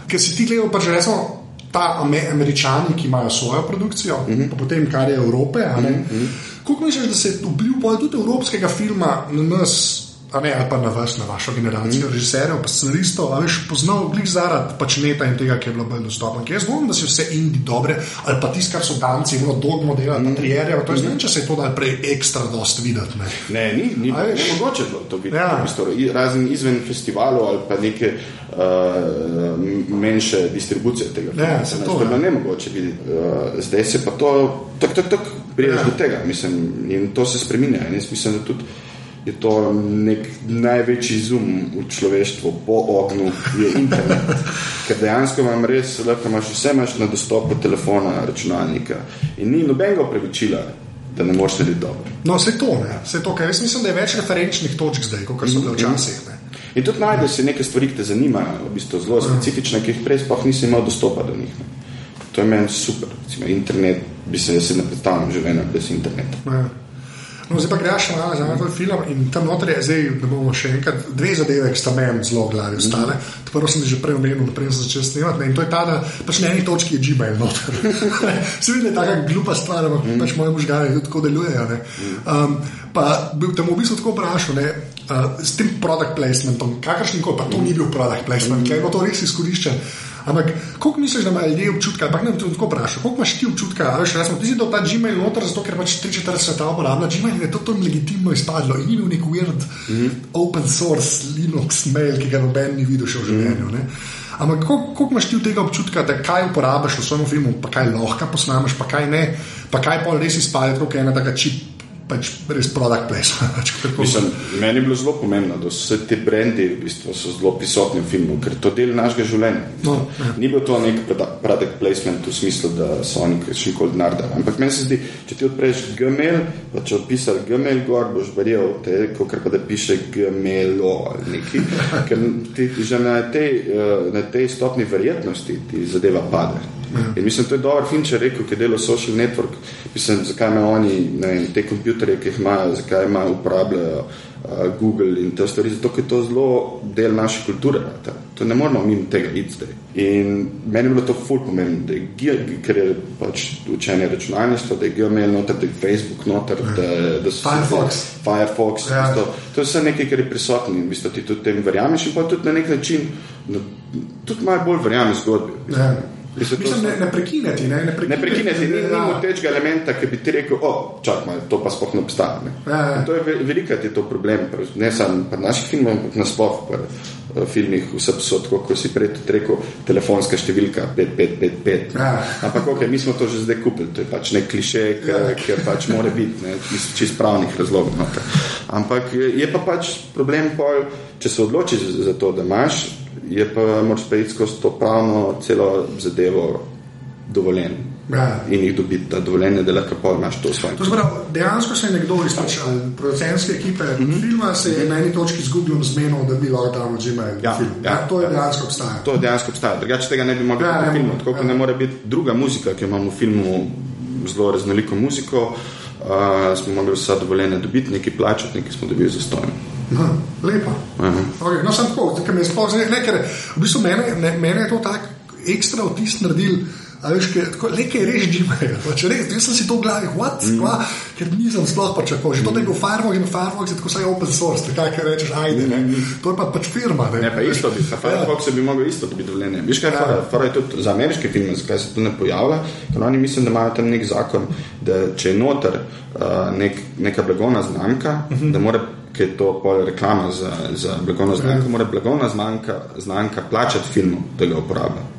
S2: ker si ti gledal, pa že recimo, ta ame, američani, ki imajo svojo produkcijo, mm
S3: Mhm.
S2: -hmm. pa potem kar je Evrope. Mm -hmm. Kako misliš, da se vpliv pol tudi evropskega filma na nas? Ne, ali pa na vas, na vašo generacijo, mm. režiserjev, pa scenaristov, ali pa poznal glih zaradi pač neta in tega, ki je bilo bolj dostopno. Ker jaz dvomim, da si vse indi dobre, ali pa tisto, kar so danci, imelo dogmo dela, mm. trierje, to je mm. če se je to dal prej ekstra dost videti. Ne.
S3: Ne, ni, ni
S2: A veš?
S3: ne mogoče bilo to videti.
S2: Ja.
S3: v bistvu. I- Razen izven festivalov ali pa neke uh, menše distribucije tega.
S2: Ja,
S3: filma.
S2: se to,
S3: to je
S2: ja.
S3: bilo nemogoče videti. Uh, zdaj se pa to, tak, tak, tak, priješ
S2: Ja.
S3: ja. do tega. Mislim, in to se spreminja. In jaz mislim, da tudi je to nek največji zoom v človeštvu po ognju, je internet. Ker dejansko imam res, lahko imaš vse imaš na dostopu telefona, računalnika. In ni nobenega upravičila, da ne moreš narediti dobro.
S2: No, vse to, ne, vse to, ker jaz mislim, da je več referenčnih točk zdaj, kot so bile včasih. Ne.
S3: In tudi najdeš si neke stvari, ki te zanimajo, v bistvu zelo specifične, ki jih prej sploh nisi imel dostopa do njih. Ne. To je meni super. Recimo, internet bi se jaz ne predstavljal življenja brez interneta.
S2: Ja. No, zdaj pa greš še malo za en film in tam noter je zdaj, da bomo še enkrat, dve zadeve, ki sta meni zelo v glavi ostale. Mm. Prvo sem že prej omenil, naprej sem začel snemati ne, in to je ta, da pač na eni točki je Gmail noter. Se vidi, da je taka glupa stvar, ampak mm. pač moje možgane tako delujejo. ne. Um, pa bil tam v bistvu tako vprašal, ne, uh, s tem product placementom, kakršnim koli, pa to ni bil product placement, mm. ker je bilo to res izkoriščen. Ampak, koliko misliš, da imajo ljudje občutka, ampak ne bom tako vprašal, koliko imaš ti občutka, veš, recimo, ti si dal ta Gmail noter, zato ker pač 3-4 sveta uporablja Gmail in je to tam legitimno izpadlo in bil nek weird mm -hmm. open source Linux mail, ki ga noben ni videl še v življenju. Ne? Ampak koliko, imaš ti tega občutka, da kaj uporabiš v svojem filmu, pa kaj lahko posnameš, pa kaj ne, pa kaj pa res izpade, kot je ena taka čip, pač res product placement. Pač,
S3: Mislim, meni je bilo zelo pomembno, da so vse te brendi v bistvu, so zelo prisotni v filmu, ker to je del našega življenja.
S2: No, ja.
S3: Ni bil to nek product placement v smislu, da so oni še nikoli denar dali. Ampak meni se zdi, če ti odpreš Gmail, pa če odpisal Gmail gor, boš verjel, te, kot pa da piše Gmailo ali neki. Ker ti že na tej, eh, na tej stopni verjetnosti ti zadeva pade. In mislim, to je dober je rekel, ki dela social network. Mislim, zakaj imajo oni ne vem, te kompjuterje, ki jih imajo, zakaj imajo uporabljajo uh, Google in te stvari, zato je to zelo del naše kulture. Ta. To ne moramo mimo tega iti zdaj. In meni je bilo to ful pomembno, da je, Ge- ker je pač učenje računalništva, da je Gmail noter, da je Facebook noter, da, da so
S2: Firefox.
S3: Firefox.
S2: Ja.
S3: Ja. To je vse nekaj, kar je prisotno in v bistvu ti tudi tem verjameš in pa tudi na nek način, no, tudi malo bolj verjameš zgodbi.
S2: Ja.
S3: Mislim,
S2: Mislim, ne, ne prekineti, ne, ne prekineti.
S3: Ne prekinete, ni, ni
S2: Ja.
S3: motečega elementa, ki bi ti rekel, o, čak, malo, to pa sploh ne obstaja. Ne?
S2: Ja, ja.
S3: To je ve- velikrat je to problem, ne samo pri naših filmih, ampak nasploh pri eh, filmih vse so tako, kot si prej tudi rekel, telefonska številka 5555.
S2: Ja.
S3: Ampak ok, mi smo to že zdaj kupili, to je pač nek kliše, ki
S2: Ja.
S3: pač mora biti, ne, iz čist pravnih razlogov. noter. Ampak je je pa pač problem, pol, če se odločiš za to, da imaš, je pa moraš pa iti skozi to pravno celo zadevo dovoljen
S2: Ja.
S3: in jih dobiti, da dovoljenje, da lahko pol imaš to svoje.
S2: To se pravi, dejansko se je nekdo iz pač, producentske ekipe mm. -hmm. filma se je na eni točki z Googlom zmenil, da bi lahko dal Gmail
S3: Ja,
S2: film.
S3: ja,
S2: Ja, to je
S3: ja.
S2: dejansko obstaja.
S3: To dejansko obstaja, drugače tega ne bi mogli
S2: Ja, ne
S3: v filmu. Tako kot
S2: ja.
S3: ne more biti druga muzika, ki imamo v filmu zelo raznoliko muziko, uh, smo mogli vsa dovoljenja dobiti, nekaj plačati, nekaj smo dobili za stojno.
S2: Aha, lepo.
S3: Aha.
S2: Okay, no, sem tako, ker me sploh zdaj ne, ker v bistvu mene, ne, mene je to tako ekstra vtis naredil. A veš, kaj, tako, le kaj je res Gmail. Pač res, jaz sem si to v glavi, what, mm. kva, ker nisem sploh tako. Že to, da je bil Firefox in Firefox je tako vsaj open source, tako kaj rečeš, ajde, ne. To je pa pač firma, ne.
S3: Ne, pa isto bi, Firefox bi mogel isto dobiti dovoljenje. Viš kaj, ja. fora je tudi za ameriške filme, zakaj se to ne pojavlja, ker oni mislim, da imajo tam nek zakon, da če je noter uh, nek, neka blagovna znamka, uh -huh. da mora ki je to pol reklama za, za blagovno znamko, mora blagovna znamka, znamka plačati filmu, da ga uporablja.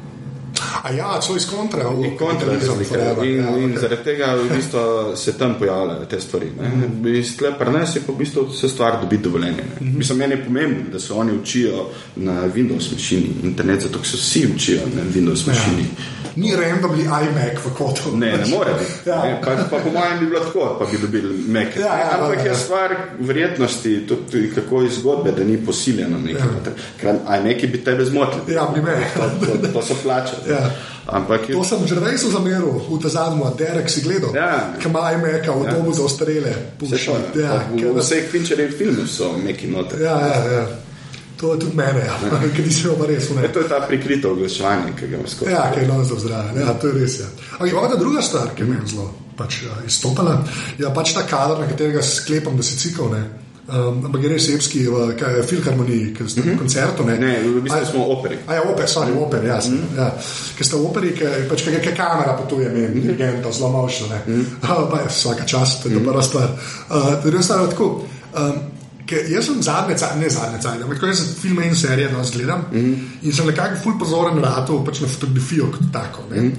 S2: A ja, so iz kontra,
S3: in kontra
S2: forever,
S3: in,
S2: ja,
S3: in
S2: okay.
S3: zaradi tega v bistvu se tam pojavljajo te stvari. -hmm. Pri nas je pa v bistvu vse stvar dobiti dovoljenje. Mm -hmm. Mislim, meni je pomembno, da se oni učijo na Windows mašini, internet, zato se vsi učijo na Windows mašini. Ja.
S2: Ni randomly iMac v kotu.
S3: Ne, ne more biti.
S2: Ja.
S3: Ne, pa, pa po mojem bi bilo tako, pa bi dobili Mac.
S2: Ja, ja,
S3: Ampak
S2: ja.
S3: je stvar verjetnosti, tudi kako je zgodbe, da ni posiljeno nekaj. Ja. Ker iMac bi tebe zmotili.
S2: Ja, pri meni.
S3: To, to, to so plačali.
S2: Ja.
S3: Ampak je
S2: To sem že res zameril v ta zadnji, Derek si gledal,
S3: Ja.
S2: ki ima iMac v domu za ostarele.
S3: vse to.
S2: Ja,
S3: v, vseh Fincherjevih filmih so neki noter.
S2: ja, ja, ja. To je tudi mene, ja. ki nisem pa res
S3: E, to je ta prikrito oglaševanje, ki ga skozi.
S2: Ja, kaj je danes zraven. Ja, to je res. Ja. Okay, pa druga stvar, ki je meni zelo pač, ja, izstopala, je pač ta kader, na katerega sklepam, da si cikal. Ne. Um, ampak je res epski v je filharmoniji, ki ste na koncertu. Ne,
S3: Mhm. Ne, v bistvu smo operi.
S2: A ja, oper, sorry, oper, ja. Mm -hmm. ja. Ker ste v operi, ki pač, kaj, kaj kamera potuje,
S3: Mhm.
S2: meni, mm -hmm. dirigenta, zelo močno. Mm -hmm. uh, vsaka čas, to je mm -hmm. prva stvar. Uh, stvar je tako. Um, Ker jaz sem zadnje, ne zadnje cajt, ampak jaz filme in serije danes gledam mm -hmm. in sem nekako ful pozoren na to, pač na fotografijo kot tako. Mm -hmm.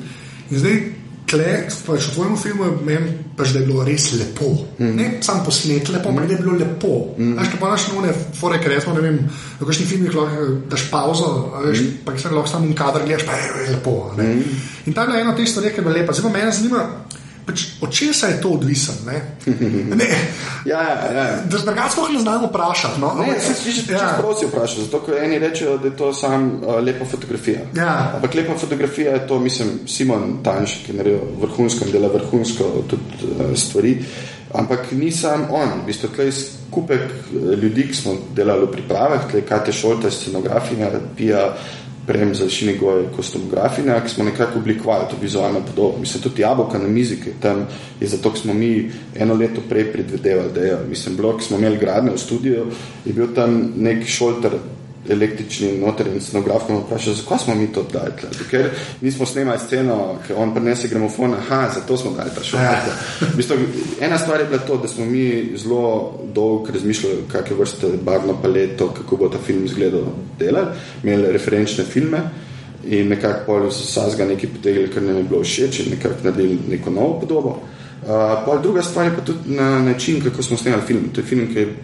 S2: In zdaj, kle, pač v tvojem filmu je meni, pač, da je bilo res lepo. Mm. Ne samo posnet lepo, ampak da je bilo lepo. Mm kaj pa naš nune, fore, ker rečemo, ne vem, v kakšnih filmih lahko eh, daš pauzo, veš, mm pa se lahko samo en kader gledaš, pa je, je lepo. Mm -hmm. In ta je bila ena od teh stvari, ki je bila lepa. Zdaj pa mene zanima, pač, od česa je to odvisen. Ne? ne,
S3: Ja, ja, ja.
S2: drugače sploh ne znamo vprašati. No?
S3: Ne, se sliši,
S2: Ja.
S3: če prosi vprašati, zato ker eni rečejo, da je to samo uh, lepa fotografija.
S2: Ja.
S3: Ampak lepa fotografija je to, mislim, Simon Tanš, ki je naredil vrhunsko in dela vrhunsko tudi uh, stvari. Ampak ni sam on, v bistvu tle je skupek eh, ljudi, ki smo delali v pripravah, tle je Katja Šolta, scenografinja, Pija Prem za Šinegoj, kostumografinja, ki smo nekako oblikovali to vizualno podobo. Mislim, tudi jabolka na mizi, ki je tam je zato, ker smo mi eno leto prej predvidevali, da je, mislim, blok, ki smo imeli gradne v studiu, je bil tam nek šolter električni noter in scenograf me vprašal, zakaj smo mi to dali tle? Ker nismo snemali sceno, ker on prinese gramofon, aha, zato smo dali ta šolter.
S2: Ja.
S3: V bistvu, ena stvar je bila to, da smo mi zelo dolgo razmišljali, kakšne vrste barvno paleto, kako bo ta film izgledal delali, imeli referenčne filme in nekako pol so sazga nekaj potegnili, kar nam je bilo všeč in nekako naredili neko novo podobo. Uh, pol druga stvar je pa tudi na način, kako smo snemali film. To je film, ki je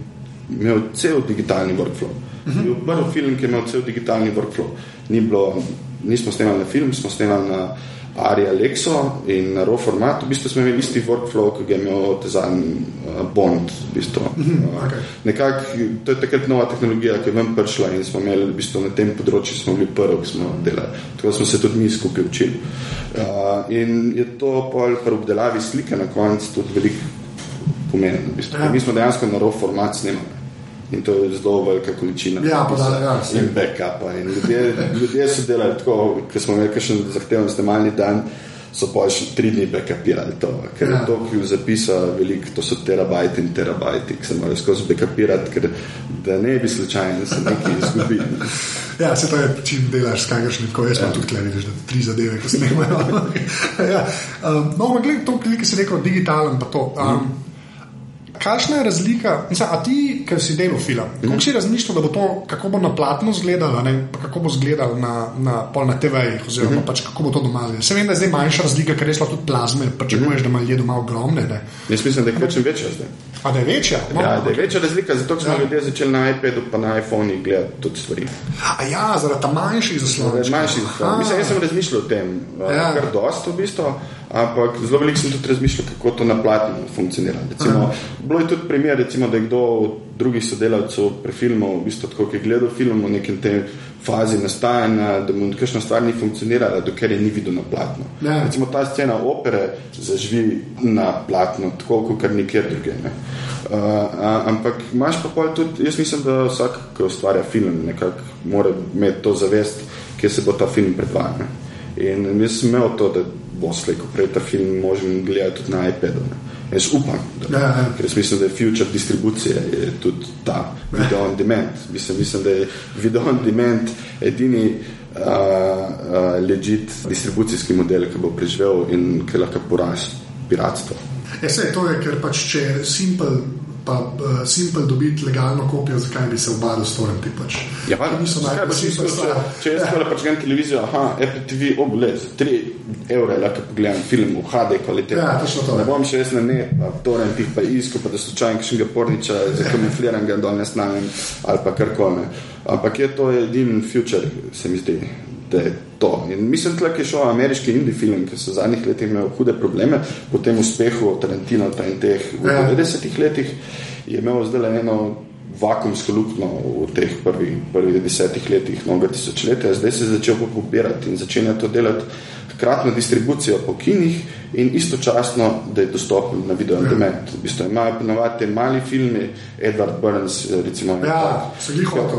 S3: imel cel digitalni workflow. Uh -huh. Bil prvi film, ki je imel cel digitalni workflow. Ni bilo, nismo snemali na film, smo snemali na Ari Alexo in na RAW formatu. V bistvu smo imeli isti workflow, ki ga je imel Tezan uh, Bond. V bistvu. uh,
S2: okej.
S3: nekak, to je takrat nova tehnologija, ki je ven prišla in smo imeli v bistvu na tem področju smo bili prvi, ki smo delali. Tako smo se tudi mi skupaj učili. Uh, in je to pol pri obdelavi slike na koncu tudi veliko pomeni. V bistvu.
S2: Ja.
S3: Mi smo dejansko na RAW format snemali. In to je zelo velika količina.
S2: Ja, pa da, ja,
S3: in backupa. In ljudje, ljudje so delali tako, ker smo imeli kakšen zahteven snemalni dan, so pa še tri dni backupirali to. Ker
S2: Ja.
S3: ja. to, ki zapisa veliko, to so terabajti in terabajti, ki se morajo skozi backupirati, ker da ne bi slučajno se nekaj izgubili.
S2: Ja, se to je, čim delaš s kakršnim koli, jaz pa tudi tukaj vidiš, da tri zadeve, ki se snemajo. ja. um, no, ampak gled, to, ki si rekel, digitalen pa to. Um, Kakšna je razlika, mislim, a ti, ki si delal film, kako si razmišljal, da bo to, kako bo na platnu izgledalo, kako bo izgledalo na, na, na TV-jih, oziroma pač kako bo to doma. Se vem, da je zdaj manjša razlika, ker res lahko tudi plazme, pričakuješ, da ima ljudje doma ogromne. Ne.
S3: Jaz mislim, da je kvečem večja zdaj.
S2: A da je večja? No,
S3: Ja, da je večja razlika, zato smo
S2: Ja.
S3: ljudje začeli na iPadu pa na iPhonu gledati tudi stvari.
S2: A ja, zaradi manjših zaslonov.
S3: Manjši stvar. Mislim, jaz sem razmišljal o tem,
S2: Ja.
S3: ja. kar dosto v bistvu, ampak zelo veliko sem tudi razmišljal, kako to na platnu funkcionira. Recimo, bilo je tudi primer, recimo, da je kdo od drugih sodelavcev pri filmu, v bistvu, tako, ki je gledal film v nekem tem fazi nastajanja, da mu kakšna stvar ni funkcionirala, dokler je ni videl na platnu.
S2: Ja.
S3: Recimo ta scena opere zaživi na platnu, tako kot kar nikjer druge. Ne? Uh, ampak imaš pa pol tudi, jaz mislim, da vsak, ki ustvarja film, nekako mora imeti to zavest, kje se bo ta film predvajal. In jaz sem imel to, da bo slejko prej ta film možen gledati tudi na iPadu. Ne. Jaz upam, da,
S2: Ja, ja.
S3: ker mislim, da je future distribucije je tudi ta video on demand. Mislim, mislim, da je video on demand edini uh, uh, legit distribucijski model, ki bo preživel in ki lahko porazi piratstvo.
S2: Ja, sej, to je, ker pač če je simpel pa uh, Simple dobiti legalno kopijo, zakaj bi se obadal s torrenti. Pač.
S3: Ja, pa,
S2: niso najbolj
S3: če,
S2: simple.
S3: če jaz ja. pač gledam televizijo, aha, Apple TV, oblez, 3 evre, lahko pogledam film v HD kvaliteti.
S2: Ja, točno to.
S3: Ne bom še jaz na ne, pa pa isko, pa da slučajno kakšnega porniča, za kamufliranega dol ne snamem ali pa karkoli. Ampak je to edini future, se mi zdi. Da je to. In mislim, da je šel ameriški indie film, ki so v zadnjih letih imeli hude probleme, po tem uspehu Tarantina in teh v
S2: Ja.
S3: 90-ih letih je imel zdaj eno vakumsko luknjo v teh prvih, prvih desetih letih novega tisočletja, zdaj se je začel pa pobirati in začenja to delati hkratno distribucijo po kinih in istočasno, da je dostopen na video on demand. V bistvu imajo ponovadi te mali filmi, Edward Burns, recimo,
S2: Ja,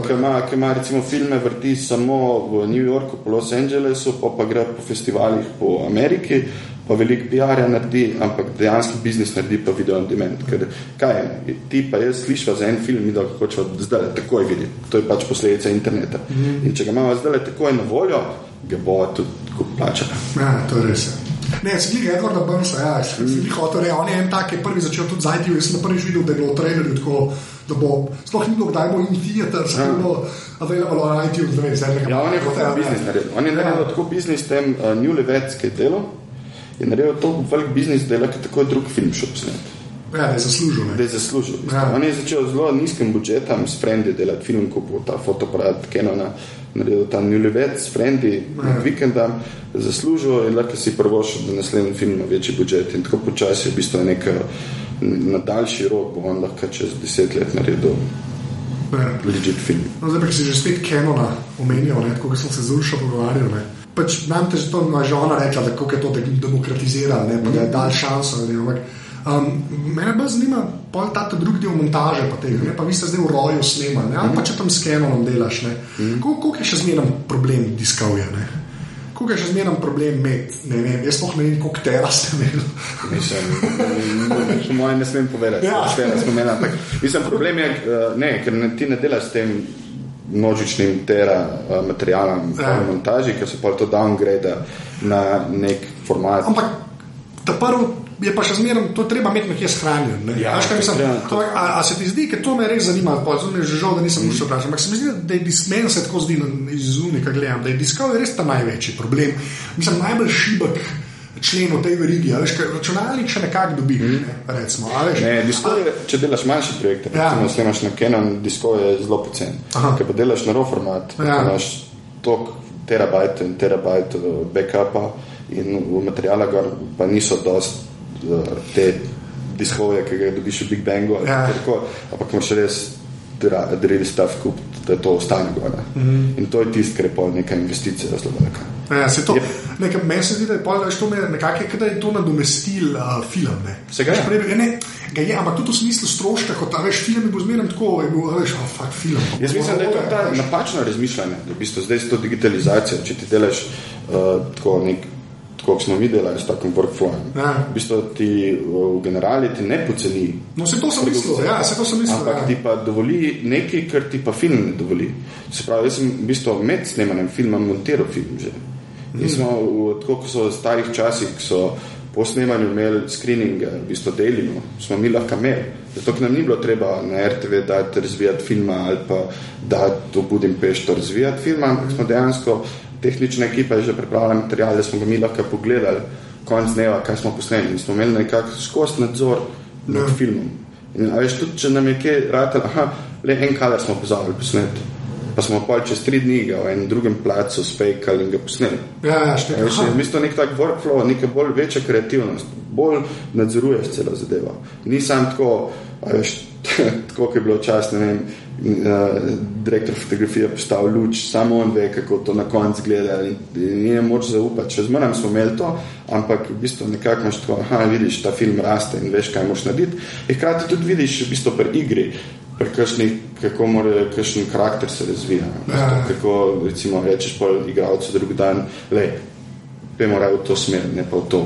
S3: ki ima, ki ima recimo filme vrti samo v New Yorku, po Los Angelesu, pa pa gre po festivalih po Ameriki, pa veliko PR-ja naredi, ampak dejansko biznis naredi pa video on demand. Ker kaj je, ti pa jaz slišva za en film, mi da hočeva zdaj takoj videti. To je pač posledica interneta. Mm. In če ga imamo zdaj takoj na voljo, ga bo tudi plačala.
S2: Ja, to je res. ja. Ne, se glede Edwarda Burnsa, ja, se glede hotel, ne, on je en tak, ki je prvi začel tudi zajti, jaz sem na prvič videl, da je bilo v trailerju tako, da bo, sploh ni bilo, kdaj bo in theater, se je bilo available on iTunes, ne vem, zdaj
S3: Ja, on je tako biznis naredil. On je naredil
S2: Ja.
S3: tako biznis tem uh, New Levec, ki je delal, je naredil tako velik biznis, da je lahko tako drug film šel posnet.
S2: Ja, da je zaslužil.
S3: da
S2: Ne.
S3: je zaslužil.
S2: Ja.
S3: On je začel z zelo nizkim budžetom, s Frendi delati film, kupil ta fotoaparat Canona, naredil ta Newlywed s Frendi
S2: Ja.
S3: med vikendom, zaslužil in lahko si prvošil, da naslednji film ima večji budžet in tako počasi je v bistvu neka na daljši rok bo on lahko čez deset let naredil
S2: Ja.
S3: legit film.
S2: No, zdaj pa, ki si že spet omenjal, ne, tako kot sem se z Uršo pogovarjal. Pač nam te že to moja žena rekla, da kako je to de- demokratiziralo, ne, pa da je dal šanso. Ne, ampak, um, mene bolj zanima pol ta drugi del montaže, pa, tega, ne, pa vi ste zdaj v roju snemali, ne, ali pa če tam s Canonom delaš. ne. Koliko koliko je še zmeraj problem diskovja? ne? Koliko je še zmeraj problem imeti? Ne vem, jaz sploh ne vem, koliko tera ste imeli.
S3: Mislim, po mojem ne smem povedati,
S2: Ja.
S3: da smo imeli. ampak Mislim, problem je, eh, ne, ker ne, ti ne delaš s tem množičnim tera eh, materialom v
S2: Ja.
S3: montaži, ker se pa to downgrade na nek format.
S2: Ampak ta prvi je pa še zmeraj, to treba imeti nekje shranjeno. Ne?
S3: Ja,
S2: kaj
S3: to
S2: mislim?
S3: to-
S2: Ampak, a, a se ti zdi, ker to me res zanima, pa zdaj mi je že žal, da nisem mm. vprašal, ampak se mi zdi, da je dis- meni se tako zdi na- iz zunika gledam, da je Discovery res ta največji problem. Mislim, najbolj šibek člen v tej verigi, veš, računalnik še nekako dobiš, mm. ne, recimo.
S3: Ne, Discovery, če delaš manjše projekte,
S2: Ja.
S3: recimo snemaš na Canon, Discovery je zelo pocen. Ker pa delaš na RAW format,
S2: Ja.
S3: imaš tok terabajt in terabajt eh, backupa in v materijala gor pa niso dost eh, te diskove, ki ga dobiš v Big Bangu. ali
S2: Ja.
S3: tako, Ampak moraš res dredi stav kupiti, da to ostane gor. Mm. -hmm. In to je tisto, kar je pa neka investicija zelo velika.
S2: Ja, se to,
S3: Je-
S2: nekaj, meni se zdi, da je, pol, veš, to me nekako, je, da je to nadomestil uh, film. Ne.
S3: Se ga je?
S2: Veš, prej- ne, ga je, ampak tudi v smislu stroška, kot ta veš, film je bil zmeraj tako, je bil, veš, oh, fuck, film.
S3: Jaz mislim, da je to ta napačno razmišljanje, da v bistvu zdaj s to digitalizacijo, če ti delaš uh, tako nek. Kot smo mi delali s takim workflowom.
S2: Ja.
S3: V bistvu ti uh, v generali ti ne poceni.
S2: No, se to sem mislil, ja, se to sem mislil.
S3: Ampak
S2: ja.
S3: ti pa dovoli nekaj, kar ti pa film ne dovoli. Se pravi, jaz sem v bistvu med snemanjem filma montiral film že. In smo, v, tako kot so v starih časih, ko so po snemanju imeli screening, v bistvu delimo, smo mi lahko imeli. Zato, nam ni bilo treba na RTV dati razvijati filma ali pa dati v Budimpešto razvijati filma, ampak smo dejansko, tehnična ekipa je že pripravila material, da smo ga mi lahko pogledali konc dneva, kaj smo posneli. In smo imeli nekako skozi nadzor nad
S2: Ja.
S3: filmom. In, veš, tudi če nam je kje ratelj, aha, le en kader smo pozabili posneti. Pa smo pa čez tri dni ga v enem drugem placu spejkali in ga posneli.
S2: Ja, ja,
S3: Veš, je v bistvu nek tak workflow, neka bolj večja kreativnost, bolj nadzoruješ celo zadevo. Ni sam tako, veš, tako kot je bilo včasih, ne vem, uh, direktor fotografije postavil luč, samo on ve, kako to na koncu gleda in, in ni moč zaupati. Še zmeraj smo imeli to, ampak v bistvu nekako imaš tako, aha, vidiš, ta film raste in veš, kaj moraš narediti. Hkrati tudi vidiš v bistvu pri igri, pri kakšni, kako mora kakšen karakter se razvija. Bistvu,
S2: Ja.
S3: Kako recimo rečeš pa igralcu drug dan, le, Pejmo raje v to smer, ne pa v to,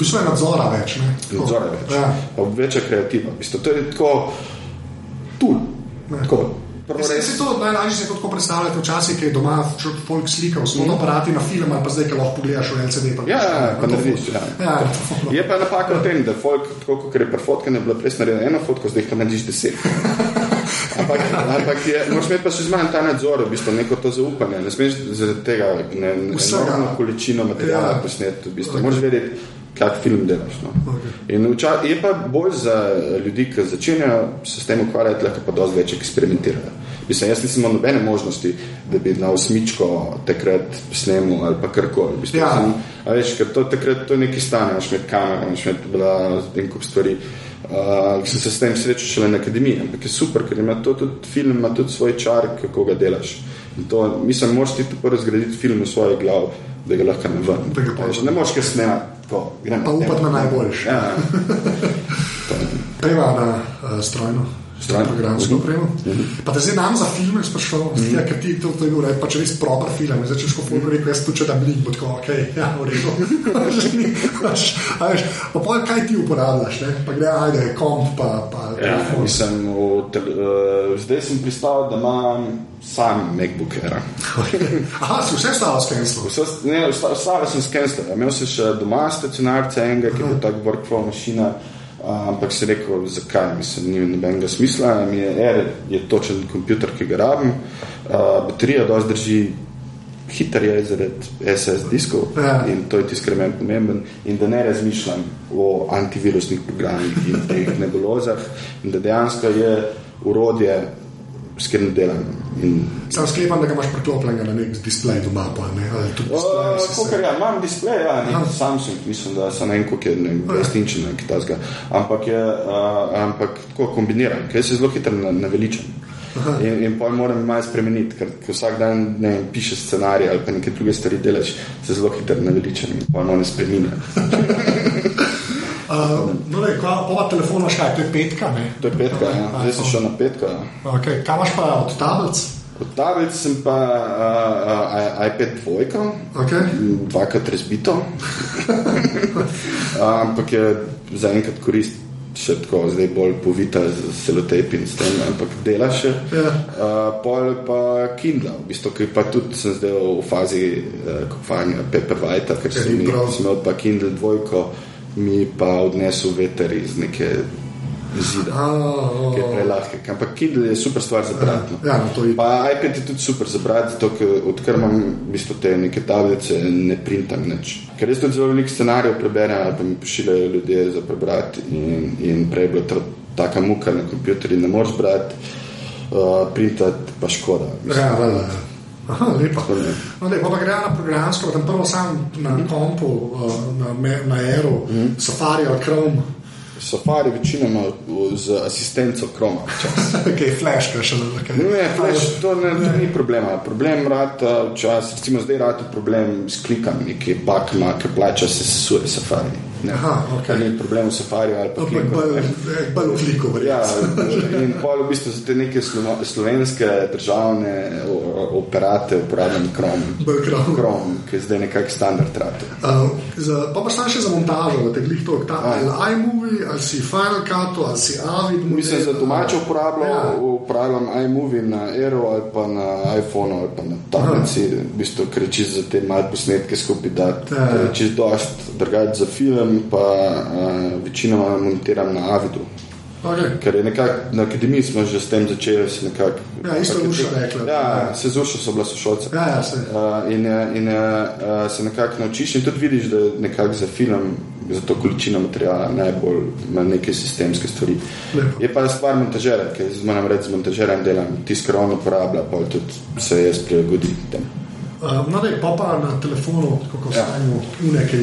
S2: bistvu je nadzora več. Ne? Tako.
S3: Nadzora več.
S2: Ja.
S3: Pa večja kreativa. v bistvu. To je tako tul.
S2: Ja. Jaz si to najlažje si tako predstavljati, včasih, ki je doma folk slikal, smo mm. aparati na film, pa zdaj, ki lahko pogledaš v LCD. Pa
S3: ja, ja, pa narediš. Ja. Ja, je pa napaka v tem, da folk, tako kot je prefotke, ne bilo prej narejeno eno fotko, zdaj pa narediš deset. ampak, ampak je, moraš imeti pa še zmanj ta nadzor, v bistvu neko to zaupanje. Ne smeš zaradi tega, ne, enormno količino materijala ja. posneti, v bistvu. Okay. Moraš vedeti, kak film delaš. No. Okay. Uča, je pa bolj za ljudi, ki začenjajo se s tem ukvarjati, lahko pa dosti več eksperimentirajo. Mislim, jaz nisem imel nobene možnosti, da bi na osmičko takrat snimil ali pa karkoli. Ja. Veš, ker to takrat to nekaj stane, imaš med kamero, imaš med en kup stvari. Uh, sem se s tem srečal šele na akademiji, ampak je super, ker ima to tudi film, ima tudi svoj čar, kako ga delaš. In to, mislim, moraš ti prvo zgraditi film v svoji glavi, da ga lahko ne vrneš. Ne moreš ga snemati, to
S2: gremo. Pa upati na najboljši. Ja. Prva na uh, strojno. Programsko mhm. opremo. Uh -huh. Pa te zdaj nam za filme sprašval, uh -huh. ker ti to, to je bilo reči, pač res proper film. Zdaj, če ško film rekel, jaz tu če da blik, bo tako, ok, ja, v redu. pa pojjo, kaj ti uporabljaš, ne? pa gre, ajde, komp, pa, pa
S3: ja, mislim, v, tel, uh, zdaj sem pristal, da imam sam MacBook Air.
S2: Aha, si vse stalo skenstvo?
S3: Ne, stalo sem skenstvo. Imel sem še doma stacionarce enega, ki je bil tak workflow mašina. Ampak si rekel, zakaj mislim, ni nobenega smisla. Mi je R je točen kompjuter, ki ga rabim. Uh, baterija dosti drži, hiter je zaradi SS diskov ja. in to je tisto, kar je meni pomemben. In da ne razmišljam o antivirusnih programih in teh nebulozah, in da dejansko je urodje s katerim delam. In...
S2: Sam sklepam, da ga imaš priklopljenega na nek displej doma. Pa, ne?
S3: uh, ja, imam displej, ja, nek Samsung, mislim, da sem en kok je resničen, ki ta zga. Ampak je uh, ampak tako kombiniran, ker se zelo hitro naveličam. In, in pa moram malo spremeniti, ker, vsak dan ne pišeš scenarij ali pa nekaj druge stvari delaš, se zelo hitro naveličam in pa ne spremenjam.
S2: Uh, no, ne, kva, ova telefona škaj, to je petka, ne?
S3: To je petka, ja. Zdaj sem šel na petka.
S2: Okay. Kaj imaš pa od tablic?
S3: Od tablic sem pa uh, uh, iPad 2, okay. dvakrat razbito. ampak je zaenkrat korist. Še tako, zdaj bolj povita z selotejpi in s tem, ampak dela še. Ja. Uh, pol pa Kindle, v bistvu, ki pa tudi sem zdaj v fazi uh, kupovanja Pepperwhite, ker sem imel pa Kindle dvojko mi pa odnesel veter iz neke zida, oh, oh. ki je prelahke. Ampak Kindle je super stvar za brati. No.
S2: Ja, no,
S3: pa iPad je tudi super za brati, odkar imam v bistvu te neke tablice, ne printam nič. Ker res tudi zelo veliko scenarijev preberem, ali pa mi pošiljajo ljudje za prebrati in, in prej je bila taka muka na kompjuterju, ne moreš brati, uh, printati pa škoda.
S2: Ja, ja, ja. Aha, lepa. No, lepa pa gre na programsko, tam prvo sam na mm -hmm. kompu, na, na Aero, mm -hmm. Safari ali Chrome.
S3: Safari večinoma z asistenco Chroma.
S2: Kaj je flash, kaj še ne
S3: znamo? Ne, flash, to ne, ne. ni problema. Problem rata včasih, recimo zdaj rata problem s klikanjem, ki je bakma, ki plača se sesuje Safari. Ne,
S2: Aha, okay.
S3: ni problem v Safari ali pa
S2: kliko. Bolj v kliko,
S3: ja, in pol v bistvu za te neke slovenske državne operate uporabljam Chrome.
S2: Chrome.
S3: Chrome, ki je zdaj nekak standard rata.
S2: Uh, pa pa sam še za montažo, da te glih to, ta iMovie, ali si Final Cut, ali si Avid.
S3: Mislim, za domače uporabljam, ja. uporabljam iMovie na Aero ali pa na iPhone ali pa na tablici, v bistvu kreči za te male posnetke skupaj dati. Ja. Čez dost, drugače za film pa uh, večinoma montiram na Avidu.
S2: Okay.
S3: Ker je nekako na akademiji smo že s tem začeli. Nekak,
S2: ja, isto je bilo reklo.
S3: Ja, se zušil so bila sošolca.
S2: Ja, ja, se.
S3: Uh, in in uh, se nekako naučiš in tudi vidiš, da nekako za film, za to količino materijala najbolj ima neke sistemske stvari. Lepo. Je pa stvar montažera, ker moram reči, z montažerem delam, tiskar on uporablja, pa tudi se jaz prilagodim tem.
S2: Uh, no, da je pa pa na telefonu, kako ja. stanemo, v nekaj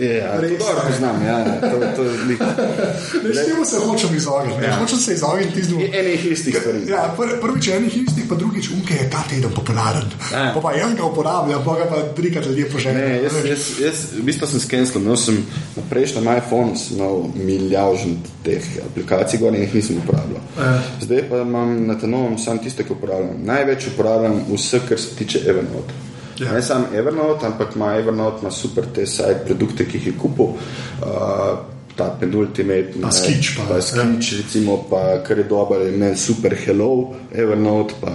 S3: Ja, dobro poznam, ja, to, to je lik.
S2: Ne, s tem se hočem izogniti. Ja. Hočem se izogniti tistih
S3: dveh. Enih istih stvari.
S2: Ja, pr prvič enih istih, pa drugič unke je ta teden popularen. Ja. Pa, pa jaz ga uporabljam, pa ga pa trikrat ljudje poželjno.
S3: Ne, jaz, jaz, jaz, v bistvu sem skenil, imel sem na prejšnjem iPhonu imel milijon teh aplikacij, gor jih nisem uporabljal. Ja. Zdaj pa imam na tem novem samo tiste, ki uporabljam. Največ uporabljam vse, kar se tiče Evernote. Ja. Ne samo Evernote, ampak ima Evernote ima super te sajt produkte, ki jih je kupil. Uh, ta penultimate,
S2: pa skič, pa,
S3: pa skič, ja. recimo, pa kar je dobro, je meni super hello, Evernote, pa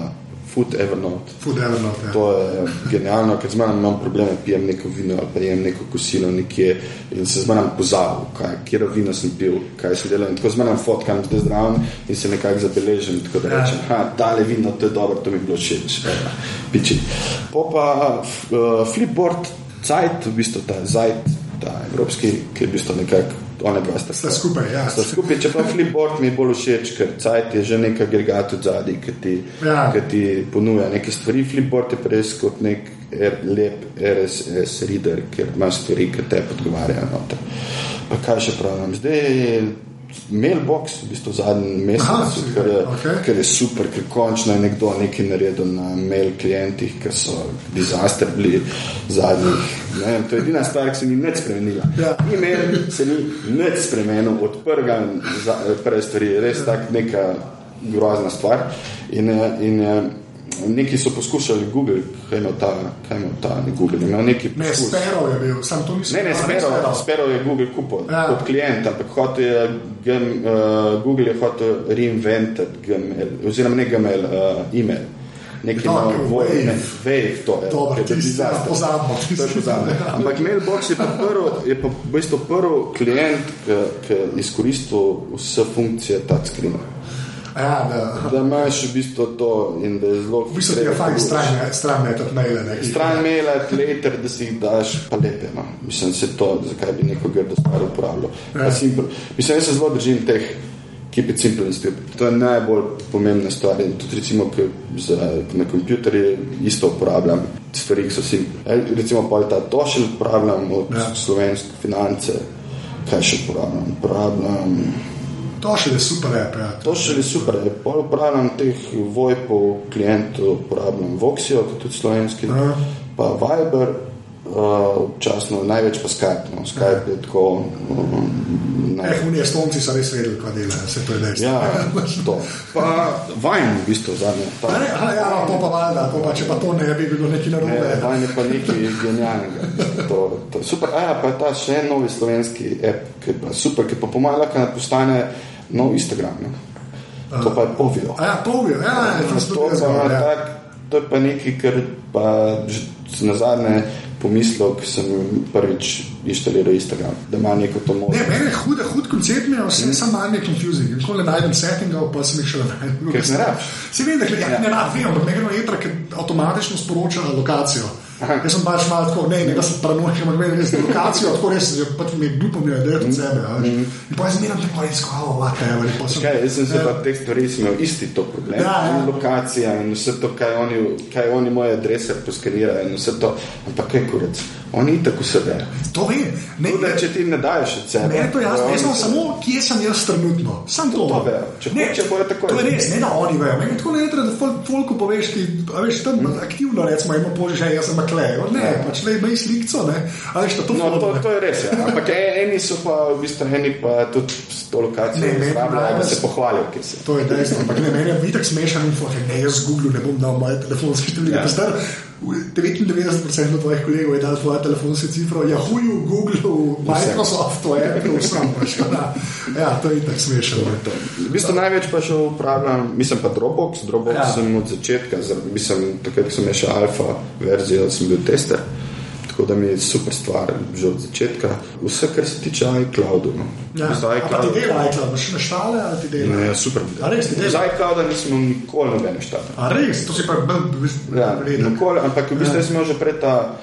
S3: Food Evernote.
S2: Food Evernote ja.
S3: To je genialno, ker zmeraj imam probleme, pijem neko vino ali pa jem neko kosilo nekje in se zmeraj pozabil, kje vino sem pil, kaj se dela. Tako zmeraj fotkam zdaj zdrav in se nekako zabeležim, tako da ja. rečem, ha, tale vino, to je dobro, to mi je bilo všeč. Piči. Po pa uh, Flipboard, Zajt, v bistvu ta Zajt, ta evropski, ki je v bistvu nekako one dva sta,
S2: sta skupaj. Ja.
S3: Sta skupaj, če pa flipboard mi je bolj všeč, ker cajt je že nek agregat od zadaj, ki ti, ja. ti ponuja neke stvari. Flipboard je res kot nek er, lep RSS reader, ker imaš stvari, ki te podgovarjajo. Pa kaj še pravim? Zdaj mailbox, v bistvu zadnji mesec, ker,
S2: okay.
S3: ker je super, ker končno je nekdo nekaj naredil na mail klientih, ker so dizaster bili zadnjih. Ne, to je edina stvar, ki se ni nič spremenila.
S2: Ja.
S3: E-mail se ni nič spremenil od prvega, prve stvari, res tak neka grozna stvar. In, in, Neki so poskušali Google, kaj ima ta, kaj ima ta ne Google. Neki
S2: ne, Sparrow je bil, sam to nisem
S3: videl. Ne, ne, Sparrow, Sparrow je Google kupil ja. kot klient, ampak hotel je, uh, Google je hotel reinvented Gmail, oziroma ne Gmail, uh, e-mail. Neki
S2: no,
S3: voj, ne, wave, to je.
S2: Dobar, to je disaster. Pozabno.
S3: To je pozabno. Ampak Mailbox je pa prvi, je pa v bistvu prvi klient, ki je izkoristil vse funkcije touchscreena.
S2: Ja, da.
S3: da imaš v bistvu to in da je zelo.
S2: V bistvu je fajn stran metati maile.
S3: Stran maile, later, da si jih daš, pa lepe. No. Mislim, se to, zakaj bi neko grdo stvar uporabljal. Ja. Mislim, da se zelo držim teh. Keep it simple and stupid. To je najbolj pomembna stvar. In tudi, recimo, za, na kompjuterju isto uporabljam stvari, ki so simple. E, recimo, pa ta tošelj uporabljam od ja. slovenske finance. Kaj še uporabljam? Uporabljam.
S2: To še je super, app, ja.
S3: To še je super. Pol uporabljam teh VoIP-ov, klientov, uporabljam Voxio, tudi slovenski, Aha. pa Viber, občasno uh, največ pa Skype. No. Skype je tako.
S2: Um, eh, oni estonci so res vedeli, kaj delajo, se to je dejstvo.
S3: Ja, to. Pa Vine, v bistvu, zadnje.
S2: Ta, ne, a, ja, to pa valjda, to pa, če pa to ne bi bilo neki narobe.
S3: Ne, Vine je pa nekaj genialnega. To, to, super, a ja, pa je ta še en novi slovenski app, ki je pa super, ki pa pomaga, da postane nov Instagram. Ne. To pa je povil.
S2: Ja, povil, ja, ja, to,
S3: ja. to je pa nekaj, kar pa na zadnje pomislil, ko sem prvič inštaliral Instagram, da ima neko to možnost.
S2: Ne, meni je hud, hud koncept, mi je vse mm. samo malo confusing. Ko le najdem settingov, pa sem jih še
S3: ne najdem. Ker se ne rabim.
S2: Se vem, da ja, ne rabim, ampak nekaj je etra, ki avtomatično sporoča lokacijo. Jaz sem pač malo tako, ne, ne, da sem paranoičen, ampak meni res lokacijo, tako res, že pač mi je glupo, mi je ideja od sebe. Mm. In pa jaz zmeram tako res, kao, laka, evo, lepo
S3: sem. Kaj, jaz sem se pa teh stvari imel isti to problem. Ja, ja. Lokacija in vse to, kaj oni, kaj oni moje adrese poskenirajo in vse to, ampak kaj kurec. Oni tako se vejo.
S2: To vem.
S3: Ne, ne, če ti ne daješ od sebe.
S2: Ne, to je jasno. Jaz sem samo, kje sem jaz trenutno. Sam to.
S3: To vejo. Če ne, če bojo tako.
S2: To je res, ne da oni vejo. Meni tako ne je, da fol, folku poveš, ki, veš, tam mm. aktivno recimo ima požiže, jaz sem maklejo. Ne, ja. pač le ima slikco, ne. A veš, to,
S3: no, to, to je res, ja. Ampak e, eni so pa, v bistvu, eni pa tudi s to lokacijo izrabljajo, da se pohvalijo, se.
S2: To je dejstvo. Ampak ne, meni je vitek smešan info, ne, jaz z Google ne bom dal moje telefonske številke. Ja. 99% tvojih kolegov je dal tvoje telefonske cifre, Yahoo, Google, Microsoft, to je Apple, vsem pač. Ja, to je tako smešno.
S3: V bistvu največ pa še upravljam, mislim pa Dropbox, Dropbox ja. sem od začetka, mislim, takrat sem še alfa verzijo, sem bil tester. Tako da mi je super stvar, že od začetka. Vse, kar se tiče iCloudu. No.
S2: Ja, iCloud, ti dela iCloud, imaš naštale ali ti dela?
S3: Ne, super. Z iClouda nisem nikoli nobene štale.
S2: A res, to si pa bil
S3: ja, nikoli, ampak v bistvu ja. sem že pred ta.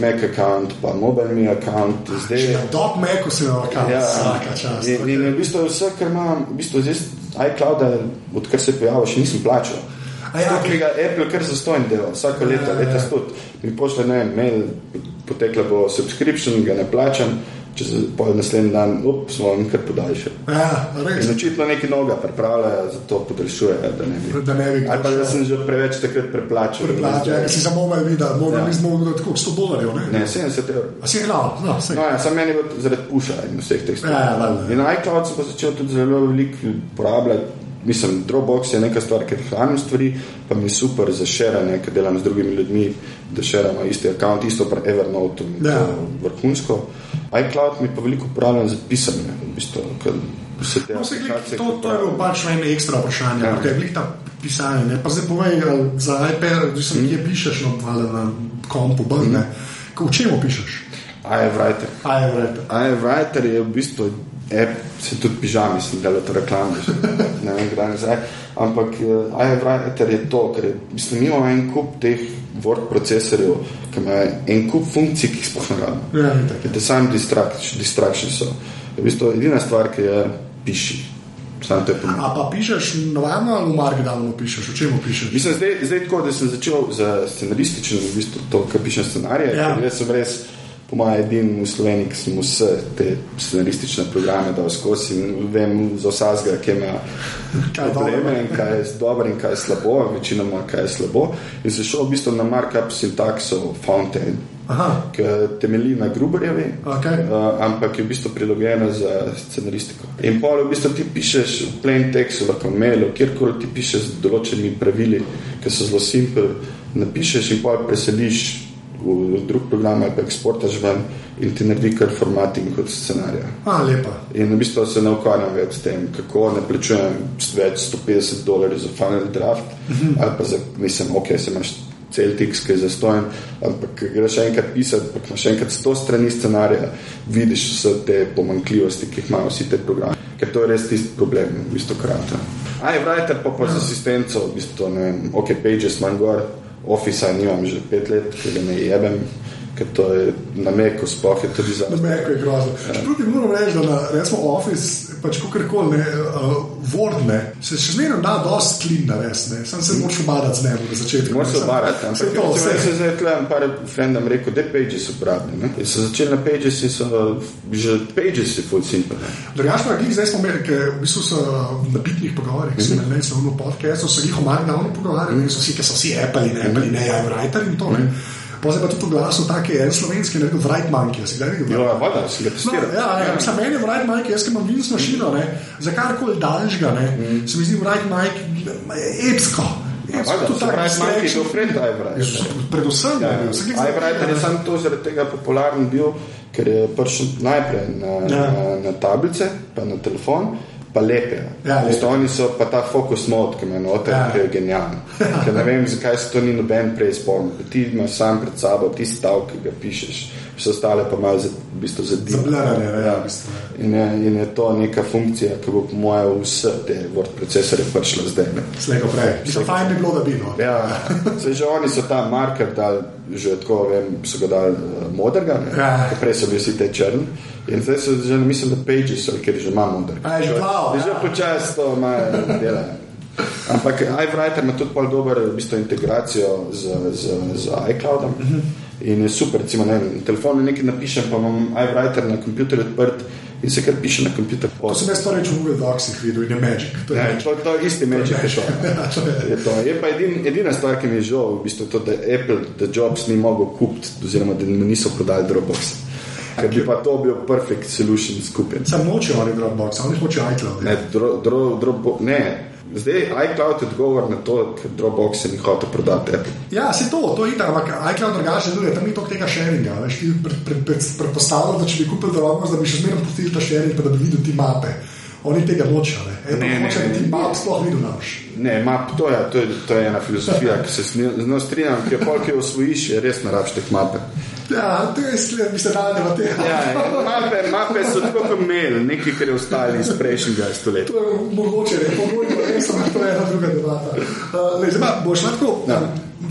S3: .mac account, pa mobilni account, zdaj
S2: je. .mac se account, ja, vsaka čast.
S3: In, in v bistvu vse, kar imam, v bistvu zdaj iCloud, odkar se je pojavil, še nisem plačal. Ja, ki ga Apple kar zastojno dela, vsako leto, ja, leto stoti. Mi pošlje ne vem, mail, potekla bo subscription, ga ne plačam, če se pol naslednji dan, up, smo vam kar podaljšali.
S2: Ja, res.
S3: Očitno neki noga pripravljajo, zato podaljšujejo, da ne bi.
S2: Da ne bi.
S3: Ali pa da sem že preveč takrat preplačal.
S2: Preplačal, ja, si samo mal videl, moram ja. nismo mogli tako 100 dolarjev, ne?
S3: Ne, 70 evrov.
S2: A si je no, no,
S3: no, ja, sam meni bo zaradi puša in vseh teh stvari. Ja, ja, in iCloud sem pa začel tudi zelo veliko uporabljati mislim, Dropbox je neka stvar, ker hranim stvari, pa mi je super za širjenje, ker delam z drugimi ljudmi, da širimo isti račun, isto pa Evernote, ja. vrhunsko. iCloud mi pa veliko uporabljam za pisanje. V bistvu,
S2: se te no, se gleda, to, to je bilo pač eno ekstra vprašanje, ja. ker je ta pisanje. Pa zdaj povej, za iPad, mm. kje pišeš, no, na kompu, mm. v čemu pišeš?
S3: iWriter.
S2: iWriter
S3: je v bistvu app, se tudi pižam, mislim, da je to reklama, ne vem, kdaj nazaj. Ampak uh, iWriter je to, ker mislim, imamo en kup teh Word procesorjev, ki imajo en kup funkcij, ki jih sploh ne rabimo. Ja, te sami distraction so. Je v bistvu edina stvar, ki je piši.
S2: A pa pišeš novano ali v Markdownu pišeš, o čem pišeš?
S3: Mislim, zdaj, zdaj tako, da sem začel z scenarističnim, v bistvu to, kar pišem scenarije, ja. ker sem res po mojem, edini v Sloveniji, ki smo vse te scenaristične programe dal skozi in vem za vsakega, ki ima probleme in kaj je dobro in kaj je slabo, večinoma kaj je slabo. In se šel v bistvu na markup sintakso Fountain. Ki temelji na Gruberjevi,
S2: okay.
S3: uh, ampak je v bistvu prilagojena za scenaristiko. In pa v bistvu ti pišeš v plain textu, lahko mailu, kjerkoli ti pišeš z določenimi pravili, ki so zelo simple, napišeš in pa preseliš v drug program ali pa eksportaš ven in ti naredi kar formating kot scenarij. In v bistvu se ne ukvarjam več s tem, kako ne plačujem več 150 dolarjev za final draft uh mhm. -huh. ali pa za, mislim, ok, se imaš cel tekst, ki je zastojen, ampak greš enkrat pisati, pa imaš enkrat 100 strani scenarija, vidiš vse te pomankljivosti, ki jih imajo vsi te programe. Ker to je res tisti problem, v bistvu krata. Aj, vrajte pa pa z asistenco, v bistvu, ne vem, ok, pages manj gor, Office nimam že pet let, ker ga ne jebem, ker to je na meku, sploh je tudi za.
S2: Na meku je grozno. Ja. Tudi moram reči, da na, recimo Office, pač kakorkoli, ne, uh, Word, ne, se še zmeraj da dosti klin na res, ne, sem se moral obadati z njim na začetku.
S3: Moraš se obadati, ampak to, vse. Se zdaj tlem par frendam rekel, da Pages ne, in so začeli na Pages in so že Pages je full simple, ne.
S2: Drugač pa, zdaj smo imeli, ker v bistvu so na bitnih pogovorih, ki so imeli na podcastu, so jih omagli na ono pogovarjali, mm -hmm. so vsi, ki so vsi Apple in Apple in AI writer in to, ne. Pozaj pa tudi v glasu, tako je en slovenski, ne vem, Wright Monkey. Si ga videl?
S3: Ja, voda, si ga testiral.
S2: No, ja, ja, ja. meni je Wright Monkey, jaz imam Vince mašino, ne, za karkoli daljšega, ne, mm. se mi zdi Wright Monkey epsko. Predvsem,
S3: da je bil. Ajvrajter je sam to zaradi tega popularen bil, ker je prišel najprej na, ja. na, na tablice, pa na telefon pa lepe.
S2: Ja, lepe.
S3: Oni so pa ta fokus mod, ki me noter, ja. ki je genialen. Ker ne vem, zakaj se to ni noben prej spomnil. Ti imaš sam pred sabo ti stavek, ki ga pišeš, vse ostale pa malo za, v bistvu
S2: zadivljanje. Ja, ja, ja,
S3: in, in je to neka funkcija, ki bo po mojem vse te word procesore prišla zdaj.
S2: Slejko prej. Slejko fajn bi bilo, da bi no.
S3: Ja, se že oni so ta marker dal, že tako vem, so ga dal uh, modrega, ja. prej so bili vsi te črni. In zdaj so že, mislim, da Pages, ker že imamo model.
S2: Že, wow,
S3: že ja. počasi to dela. Ampak iWriter ima tudi pol dober v bistvu, integracijo z, z, z iCloudom. Uh mhm. -huh. In je super, recimo, ne, na telefonu nekaj napišem, pa imam iWriter na kompjuterju odprt in se kar piše na kompjuter.
S2: To sem jaz reče v Google Docsih videl in je Magic.
S3: To je, ja, to, to je isti Magic, ki je, je to. Je pa edin, edina stvar, ki mi je žal, v bistvu to, da Apple, da Jobs ni mogel kupiti, oziroma da mu niso prodali Dropbox. Ker bi pa to bil perfect solution skupaj.
S2: Sam nočejo ali Dropbox, oni hočejo iCloud.
S3: Ne, dro, dro, dro, ne. Zdaj iCloud je odgovor na to, ker Dropbox se ni hotel prodati.
S2: Ja, se to, to je tako, ampak iCloud drugače deluje, tam ni toliko tega sharinga. Veš, ti predpostavljaš, da če bi kupil Dropbox, da bi še zmeraj pustil ta sharing, pa da bi videl ti mape. Oni tega nočejo, ne, ne, ne, ne, ti map sploh videl naš.
S3: Ne, map, to je, to je, to je ena filozofija, ki se z njo strinjam, ker polk je osvojiš, je res narač teh mape.
S2: Ja, to je sled, bi se dali v te.
S3: Ja, mape, mape so tako kot mail, nekaj, kar je ostali iz prejšnjega stoletja.
S2: To je mogoče, ne, mogoče, res, ampak to ena druga debata. Uh, zdaj, boš lahko. Ja.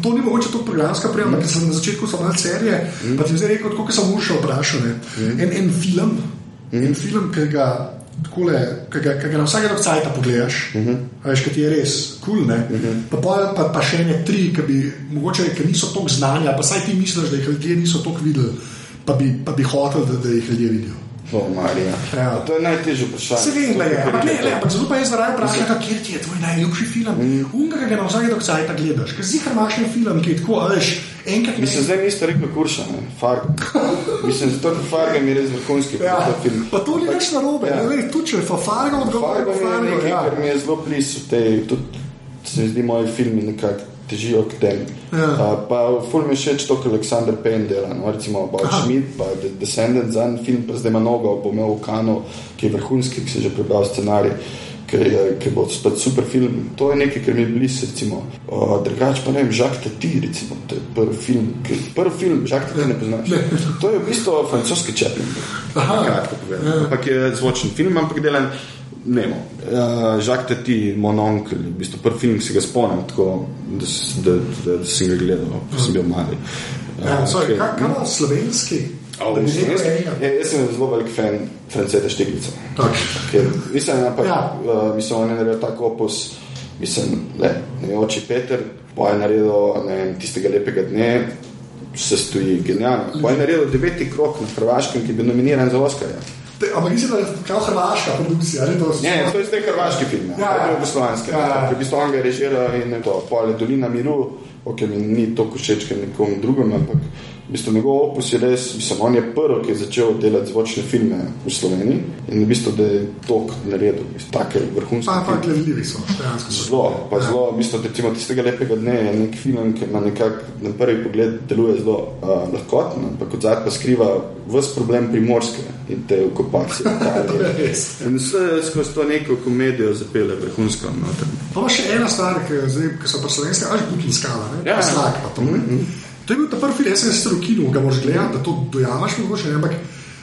S2: To ni mogoče to programska prijema, mm. ker sem na začetku samo malo serije, mm. pa ti zdaj rekel, kako sem ušel vprašal. Mm. En, en film, mm. en film, ki ga takole, ki ga, ga na vsake dokcajta pogledaš, uh mhm. -huh. veš, ki je res kul, cool, uh mhm. -huh. pa, pa, pa še ne tri, ki bi mogoče, ki niso toliko znanja, pa saj ti misliš, da jih ljudje niso toliko videli, pa bi, pa bi hotel, da, da jih ljudje vidijo.
S3: Oh, ja. To je najtežje vprašanje.
S2: Se vem, da je. Zelo pa je zaradi vprašanja, kje ti je tvoj najljubši film. Mm. Unga, ki ga na vsake dokcajta gledaš, ker zihar imaš en film, ki je tako, veš. Enkrat
S3: mi se zdaj niste rekli kurša, ne? Fargo. Mislim, zato je Fargo mi res vrhunski
S2: ja. film. Pa to ni več narobe, ja. ne, tu če je Fargo odgovarjal.
S3: Fargo, Fargo je nekaj, ja. kar mi je zelo blizu, tudi se mi zdi moji filmi nekako težijo k tem.
S2: Ja.
S3: Uh, pa ful mi je všeč to, kar Aleksandr Payne dela, no, recimo Bob. Schmidt, pa The Descendants, za en film, pa zdaj ima nogo, bo imel v Kanu, ki je vrhunski, ki si že prebral scenarij. Ki, je, ki bo spet super film. To je nekaj, kar mi je blizu. Uh, drugač pa ne vem, Žak Tati, recimo, to je prvi film, ki, prvi film, Žak Tati ne poznaš. To je v bistvu francoski.
S2: Aha.
S3: Kratko povedano. Ampak je zvočen film, ampak delan. Ne, no. uh, Žak Tati, mononkel, v bistvu prvi film, ki se ga spomnim, tako da, da, da, da sem ga gledal, ko sem bil mali.
S2: Ja,
S3: Uh,
S2: sorry,
S3: ok.
S2: kaj, kaj ima slovenski? Da rekel
S3: slovenski-? Ja, jaz sem zelo velik fan Franceta Štiglica.
S2: Tak.
S3: Ker, mislim, ampak,
S2: Ja.
S3: ja. uh, mislim, on je naredil tako opus, mislim, le, ne oči Peter, pa je naredil ne vem, tistega lepega dne, se stoji genialno. Pa je naredil deveti krok na Hrvaškem, ki je bil nominiran za Oscarja.
S2: Te, ampak mislim, da je kao hrvaška produkcija. ali to
S3: Ne, to je zdaj hrvaški film,
S2: Ja,
S3: ja,
S2: ja.
S3: jugoslovanski.
S2: Ja, ja.
S3: Ja. V bistvu on ga je režiral in to, pol je Dolina miru, ok, mi ni to všeč, ker nekomu drugemu, ampak v bistvu njegov opus je res, mislim, on je prvi, ki je začel delati zvočne filme v Sloveniji in v bistvu, da je to naredil, v bistvu, take vrhunske
S2: Pa, pa gledljivi so, dejansko.
S3: Zelo, pa zelo, mislim, da recimo tistega lepega dne je nek film, ki ima nekako na prvi pogled deluje zelo uh, lahkotno, ampak od zadaj pa skriva vse problem primorske in te okupacije. In vse skozi to neko komedijo zapele vrhunsko noter.
S2: Pa še ena stvar, ki, zdaj, ki so pa slovenske, až Bukin skala, ne?
S3: Ja.
S2: Ja. Slak pa to. Mm -hmm. To je bil ta prvi film, jaz sem sicer v kinu, ga moraš gledati, da to dojamaš mogoče, ne, ampak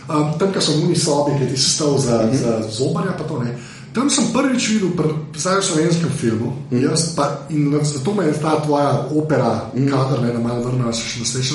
S2: um, tam, kjer so v uni sobi, ki ti se stav za, mm -hmm. za zobarja, pa to ne. Tam sem prvič videl, zdaj v slovenskem filmu, mm -hmm. jaz pa, in zato me je ta tvoja opera, mm -hmm. kadar ne, da malo se še na srečo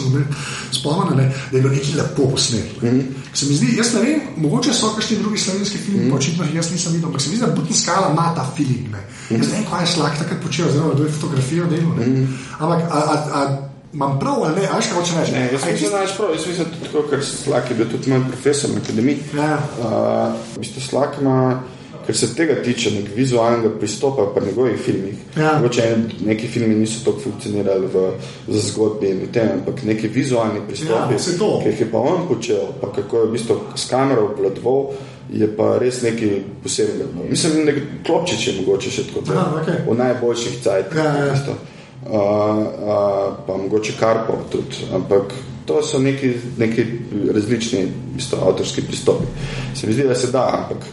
S2: spomnila, ne, da je bilo nekaj lepo posnet. Mm -hmm. Se mi zdi, jaz ne vem, mogoče so kakšni drugi slovenski filmi, mm -hmm. očitno jih jaz nisem videl, ampak se mi zdi, da Butin skala ima ta feeling. Ne. Jaz ne vem, kaj je šlak takrat počel, oziroma kdo je fotografijo delal. ne. Ampak, a, a, a, imam prav ali ne, a veš, kaj hoče reči?
S3: Ne, jaz
S2: je
S3: mislim, da znaš prav, jaz mislim, da tako, ker Slak je bil tudi moj profesor na akademiji.
S2: Ja.
S3: Uh, v bistvu Slak ima, ker se tega tiče, nek vizualnega pristopa pri njegovih filmih.
S2: Ja.
S3: Mogoče neki filmi niso tako funkcionirali v, v zgodbi in v tem, ampak neki vizualni pristopi,
S2: Ja,
S3: ki jih je pa on počel, pa kako je v bistvu s kamero obvladoval, je pa res nekaj posebnega. Mislim, da klopčič je mogoče še tako.
S2: Aha, okej.
S3: V najboljših cajtih.
S2: Ja, ja.
S3: Uh, uh, pa mogoče Karpov tudi, ampak to so neki, neki različni v bistvu, avtorski pristopi. Se mi zdi, da se da, ampak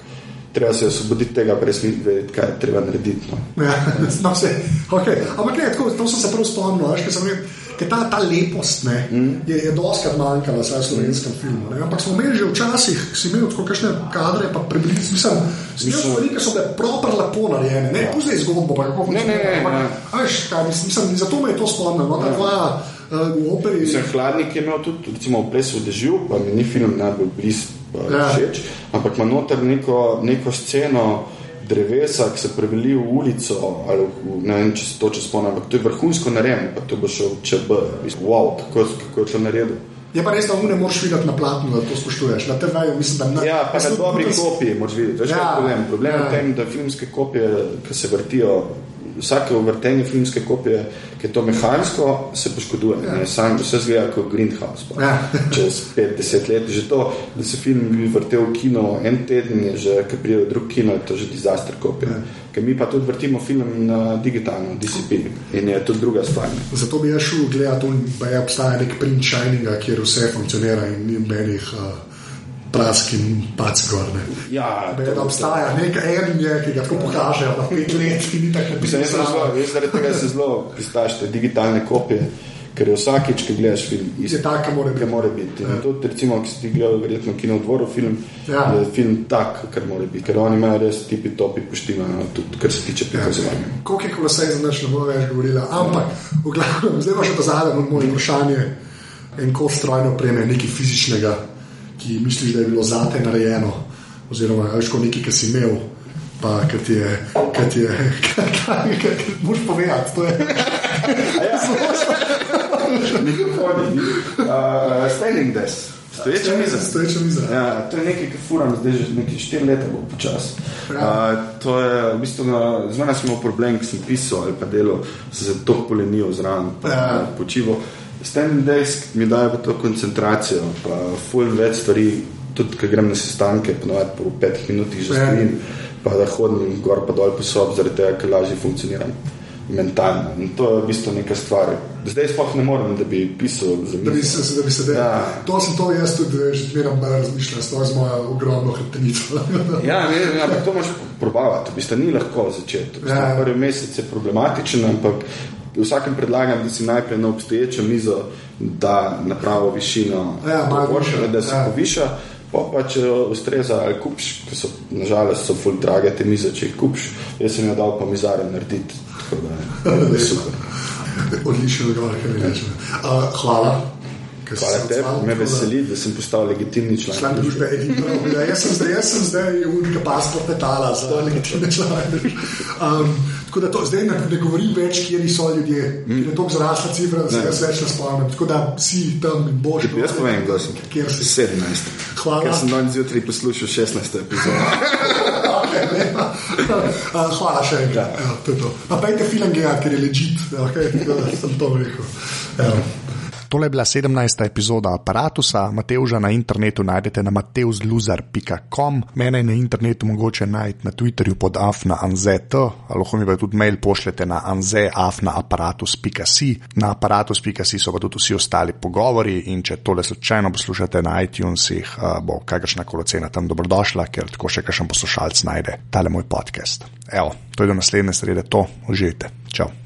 S3: treba se osvoboditi tega, pa res ni vedeti, kaj je treba narediti. No.
S2: Ja, no, vse, okay. Ampak ne, tako, to sem se prav spomnil, veš, ker sem rekel, ker ta, ta lepost ne, mm. je, je doskrat manjkala v slovenskem filmu. Ne. Ampak smo imeli že včasih, si imel tako kakšne kadre, pa preblizu, mislim, snimali smo stvari, ki so bile proper lepo narejene, ne, pusti zgodbo, pa kako
S3: Ne, ne, ne,
S2: ampak,
S3: ne.
S2: veš, kaj, mislim, zato me je to spomnil, no, ta tvoja uh, v operi.
S3: Mislim, hladnik je imel tudi, recimo, v plesu v dežju, pa mi ni film najbolj blizu
S2: Ja.
S3: ja. všeč, ampak ima noter neko, neko sceno drevesa, ki se preveli v ulico, ali v, ne vem, če se to če spomnim, ampak to je vrhunsko narejeno, pa to bo šel ČB. Wow, kako, kako je to naredil.
S2: Je pa res, da mu ne moreš videti na platnu, da to spoštuješ. Na TV-ju mislim, da ne.
S3: Ja, pa na dobri kopiji moraš videti. Veš,
S2: Ja,
S3: ja, problem? problem
S2: ja.
S3: je v tem, da filmske kopije, ki se vrtijo, vsake vrtenje filmske kopije, ki je to mehansko, se poškoduje. Ja. Sam vse zgleda kot Greenhouse. pa.
S2: Ja.
S3: Čez 5-10 let. Že to, da se film vrtel v kino en teden, je že, ki pride v drug kino, je to že disaster kopija. Ja. Ker mi pa tudi vrtimo film na digitalno, DCP in je to druga stvar. ne.
S2: Zato bi jaz šel gledati, da je obstaja nek print Shininga, kjer vse funkcionira in ni menih uh, prask in pac gorne.
S3: Ja,
S2: Da, da obstaja nek en, je, ki ga tako pokažejo, da pet let, ki ni tako
S3: Mislim, jaz, sem
S2: napisan.
S3: zaradi tega se zelo pristaš te digitalne kopije, ker je vsakič, ki gledaš film, isto.
S2: Je tak, ki mora biti.
S3: Ki mora biti. In tudi, recimo, ki si ti gledal, verjetno kino v dvoru film,
S2: Ja.
S3: je film tak, kar mora biti, ker oni imajo res tipi topi poštivano, tudi kar se tiče prikazovanja.
S2: Koliko je kolesaj za noč, ne bomo več govorili. Ampak, v glavnem, zdaj pa še ta zadnji moj vprašanje. En kos strojne opreme, nekaj fizičnega, ki misliš, da je bilo zate narejeno, oziroma veš, kot nekaj, ki si imel, pa ki ti je, ki ti je, kaj, moš povedati, to je.
S3: Uh, standing desk, stoječa miza.
S2: Stoječa miza.
S3: Ja, to je nekaj, kar furam zdaj že nekaj štiri leta, bo počas.
S2: Ja.
S3: Uh, to je, v bistvu, na- z mano sem imel problem, ki sem pisal ali pa delal, se to polenil zraven, pa
S2: Ja.
S3: ja. počival. Standing desk mi daje pa to koncentracijo, pa full več stvari, tudi ko grem na sestanke, ponovadi po petih minutah že
S2: Ja.
S3: stojim, pa da hodim gor pa dol po sob, zaradi tega, ker lažje funkcioniram. mentalno. In to je v bistvu neka stvar. Zdaj sploh ne morem, da bi pisal za
S2: Da bi se, da bi se delal.
S3: Ja.
S2: To sem to jaz tudi že zmeraj razmišljal, to je z mojo ogromno hrbtenico.
S3: Ja, ne, ne, ampak to moraš probavati. V bistvu ni lahko začeti. V bistvu
S2: Ja.
S3: Prvi mesec je problematičen, ampak vsakem predlagam, da si najprej na obstoječo mizo da na pravo višino,
S2: Ja, višja,
S3: da se
S2: ja.
S3: poviša. Pa, pa če ustreza ali kupš, ki so nažalost so ful drage te mize, če jih kupš, jaz sem jo dal pa mizare narediti. Tako da je super.
S2: Odličen odgovor, kaj mi rečem. Uh, hvala.
S3: Hvala tebi, me veseli, da sem postal legitimni član.
S2: Član družbe Edin prav. Ja, jaz sem zdaj, jaz sem zdaj unika pasport metala za legitimne člane. Um, tako da to zdaj ne, ne govorim več, kje so ljudje. Mm. Je to zrasla cifra, da se
S3: Ne.
S2: jaz več ne spomnim. Tako da si tam in boš.
S3: Jaz povem, kdo sem.
S2: Kjer si?
S3: 17.
S2: Hvala.
S3: Ker sem danes zjutraj poslušal 16. epizodo.
S2: Uh, hvala še enkrat. Ja. To je to. Pa pejte film gledati, ker je ležit. Okay? Sem to rekel. Evo.
S1: Tole je bila 17. epizoda aparata. Mateuža na internetu najdete na mateuzluzar.com, mene na internetu mogoče najti na Twitterju pod afnaanzet, lahko mi pa tudi mail pošljete na anzeafnaaparatus.si. Na aparatus.si so pa tudi vsi ostali pogovori in če tole slučajno poslušate na iTunesih, bo kakršna koli cena tam dobrodošla, ker tako še kakšen poslušalec najde tale moj podcast. Evo, to je do naslednje srede, to užijte. Čau.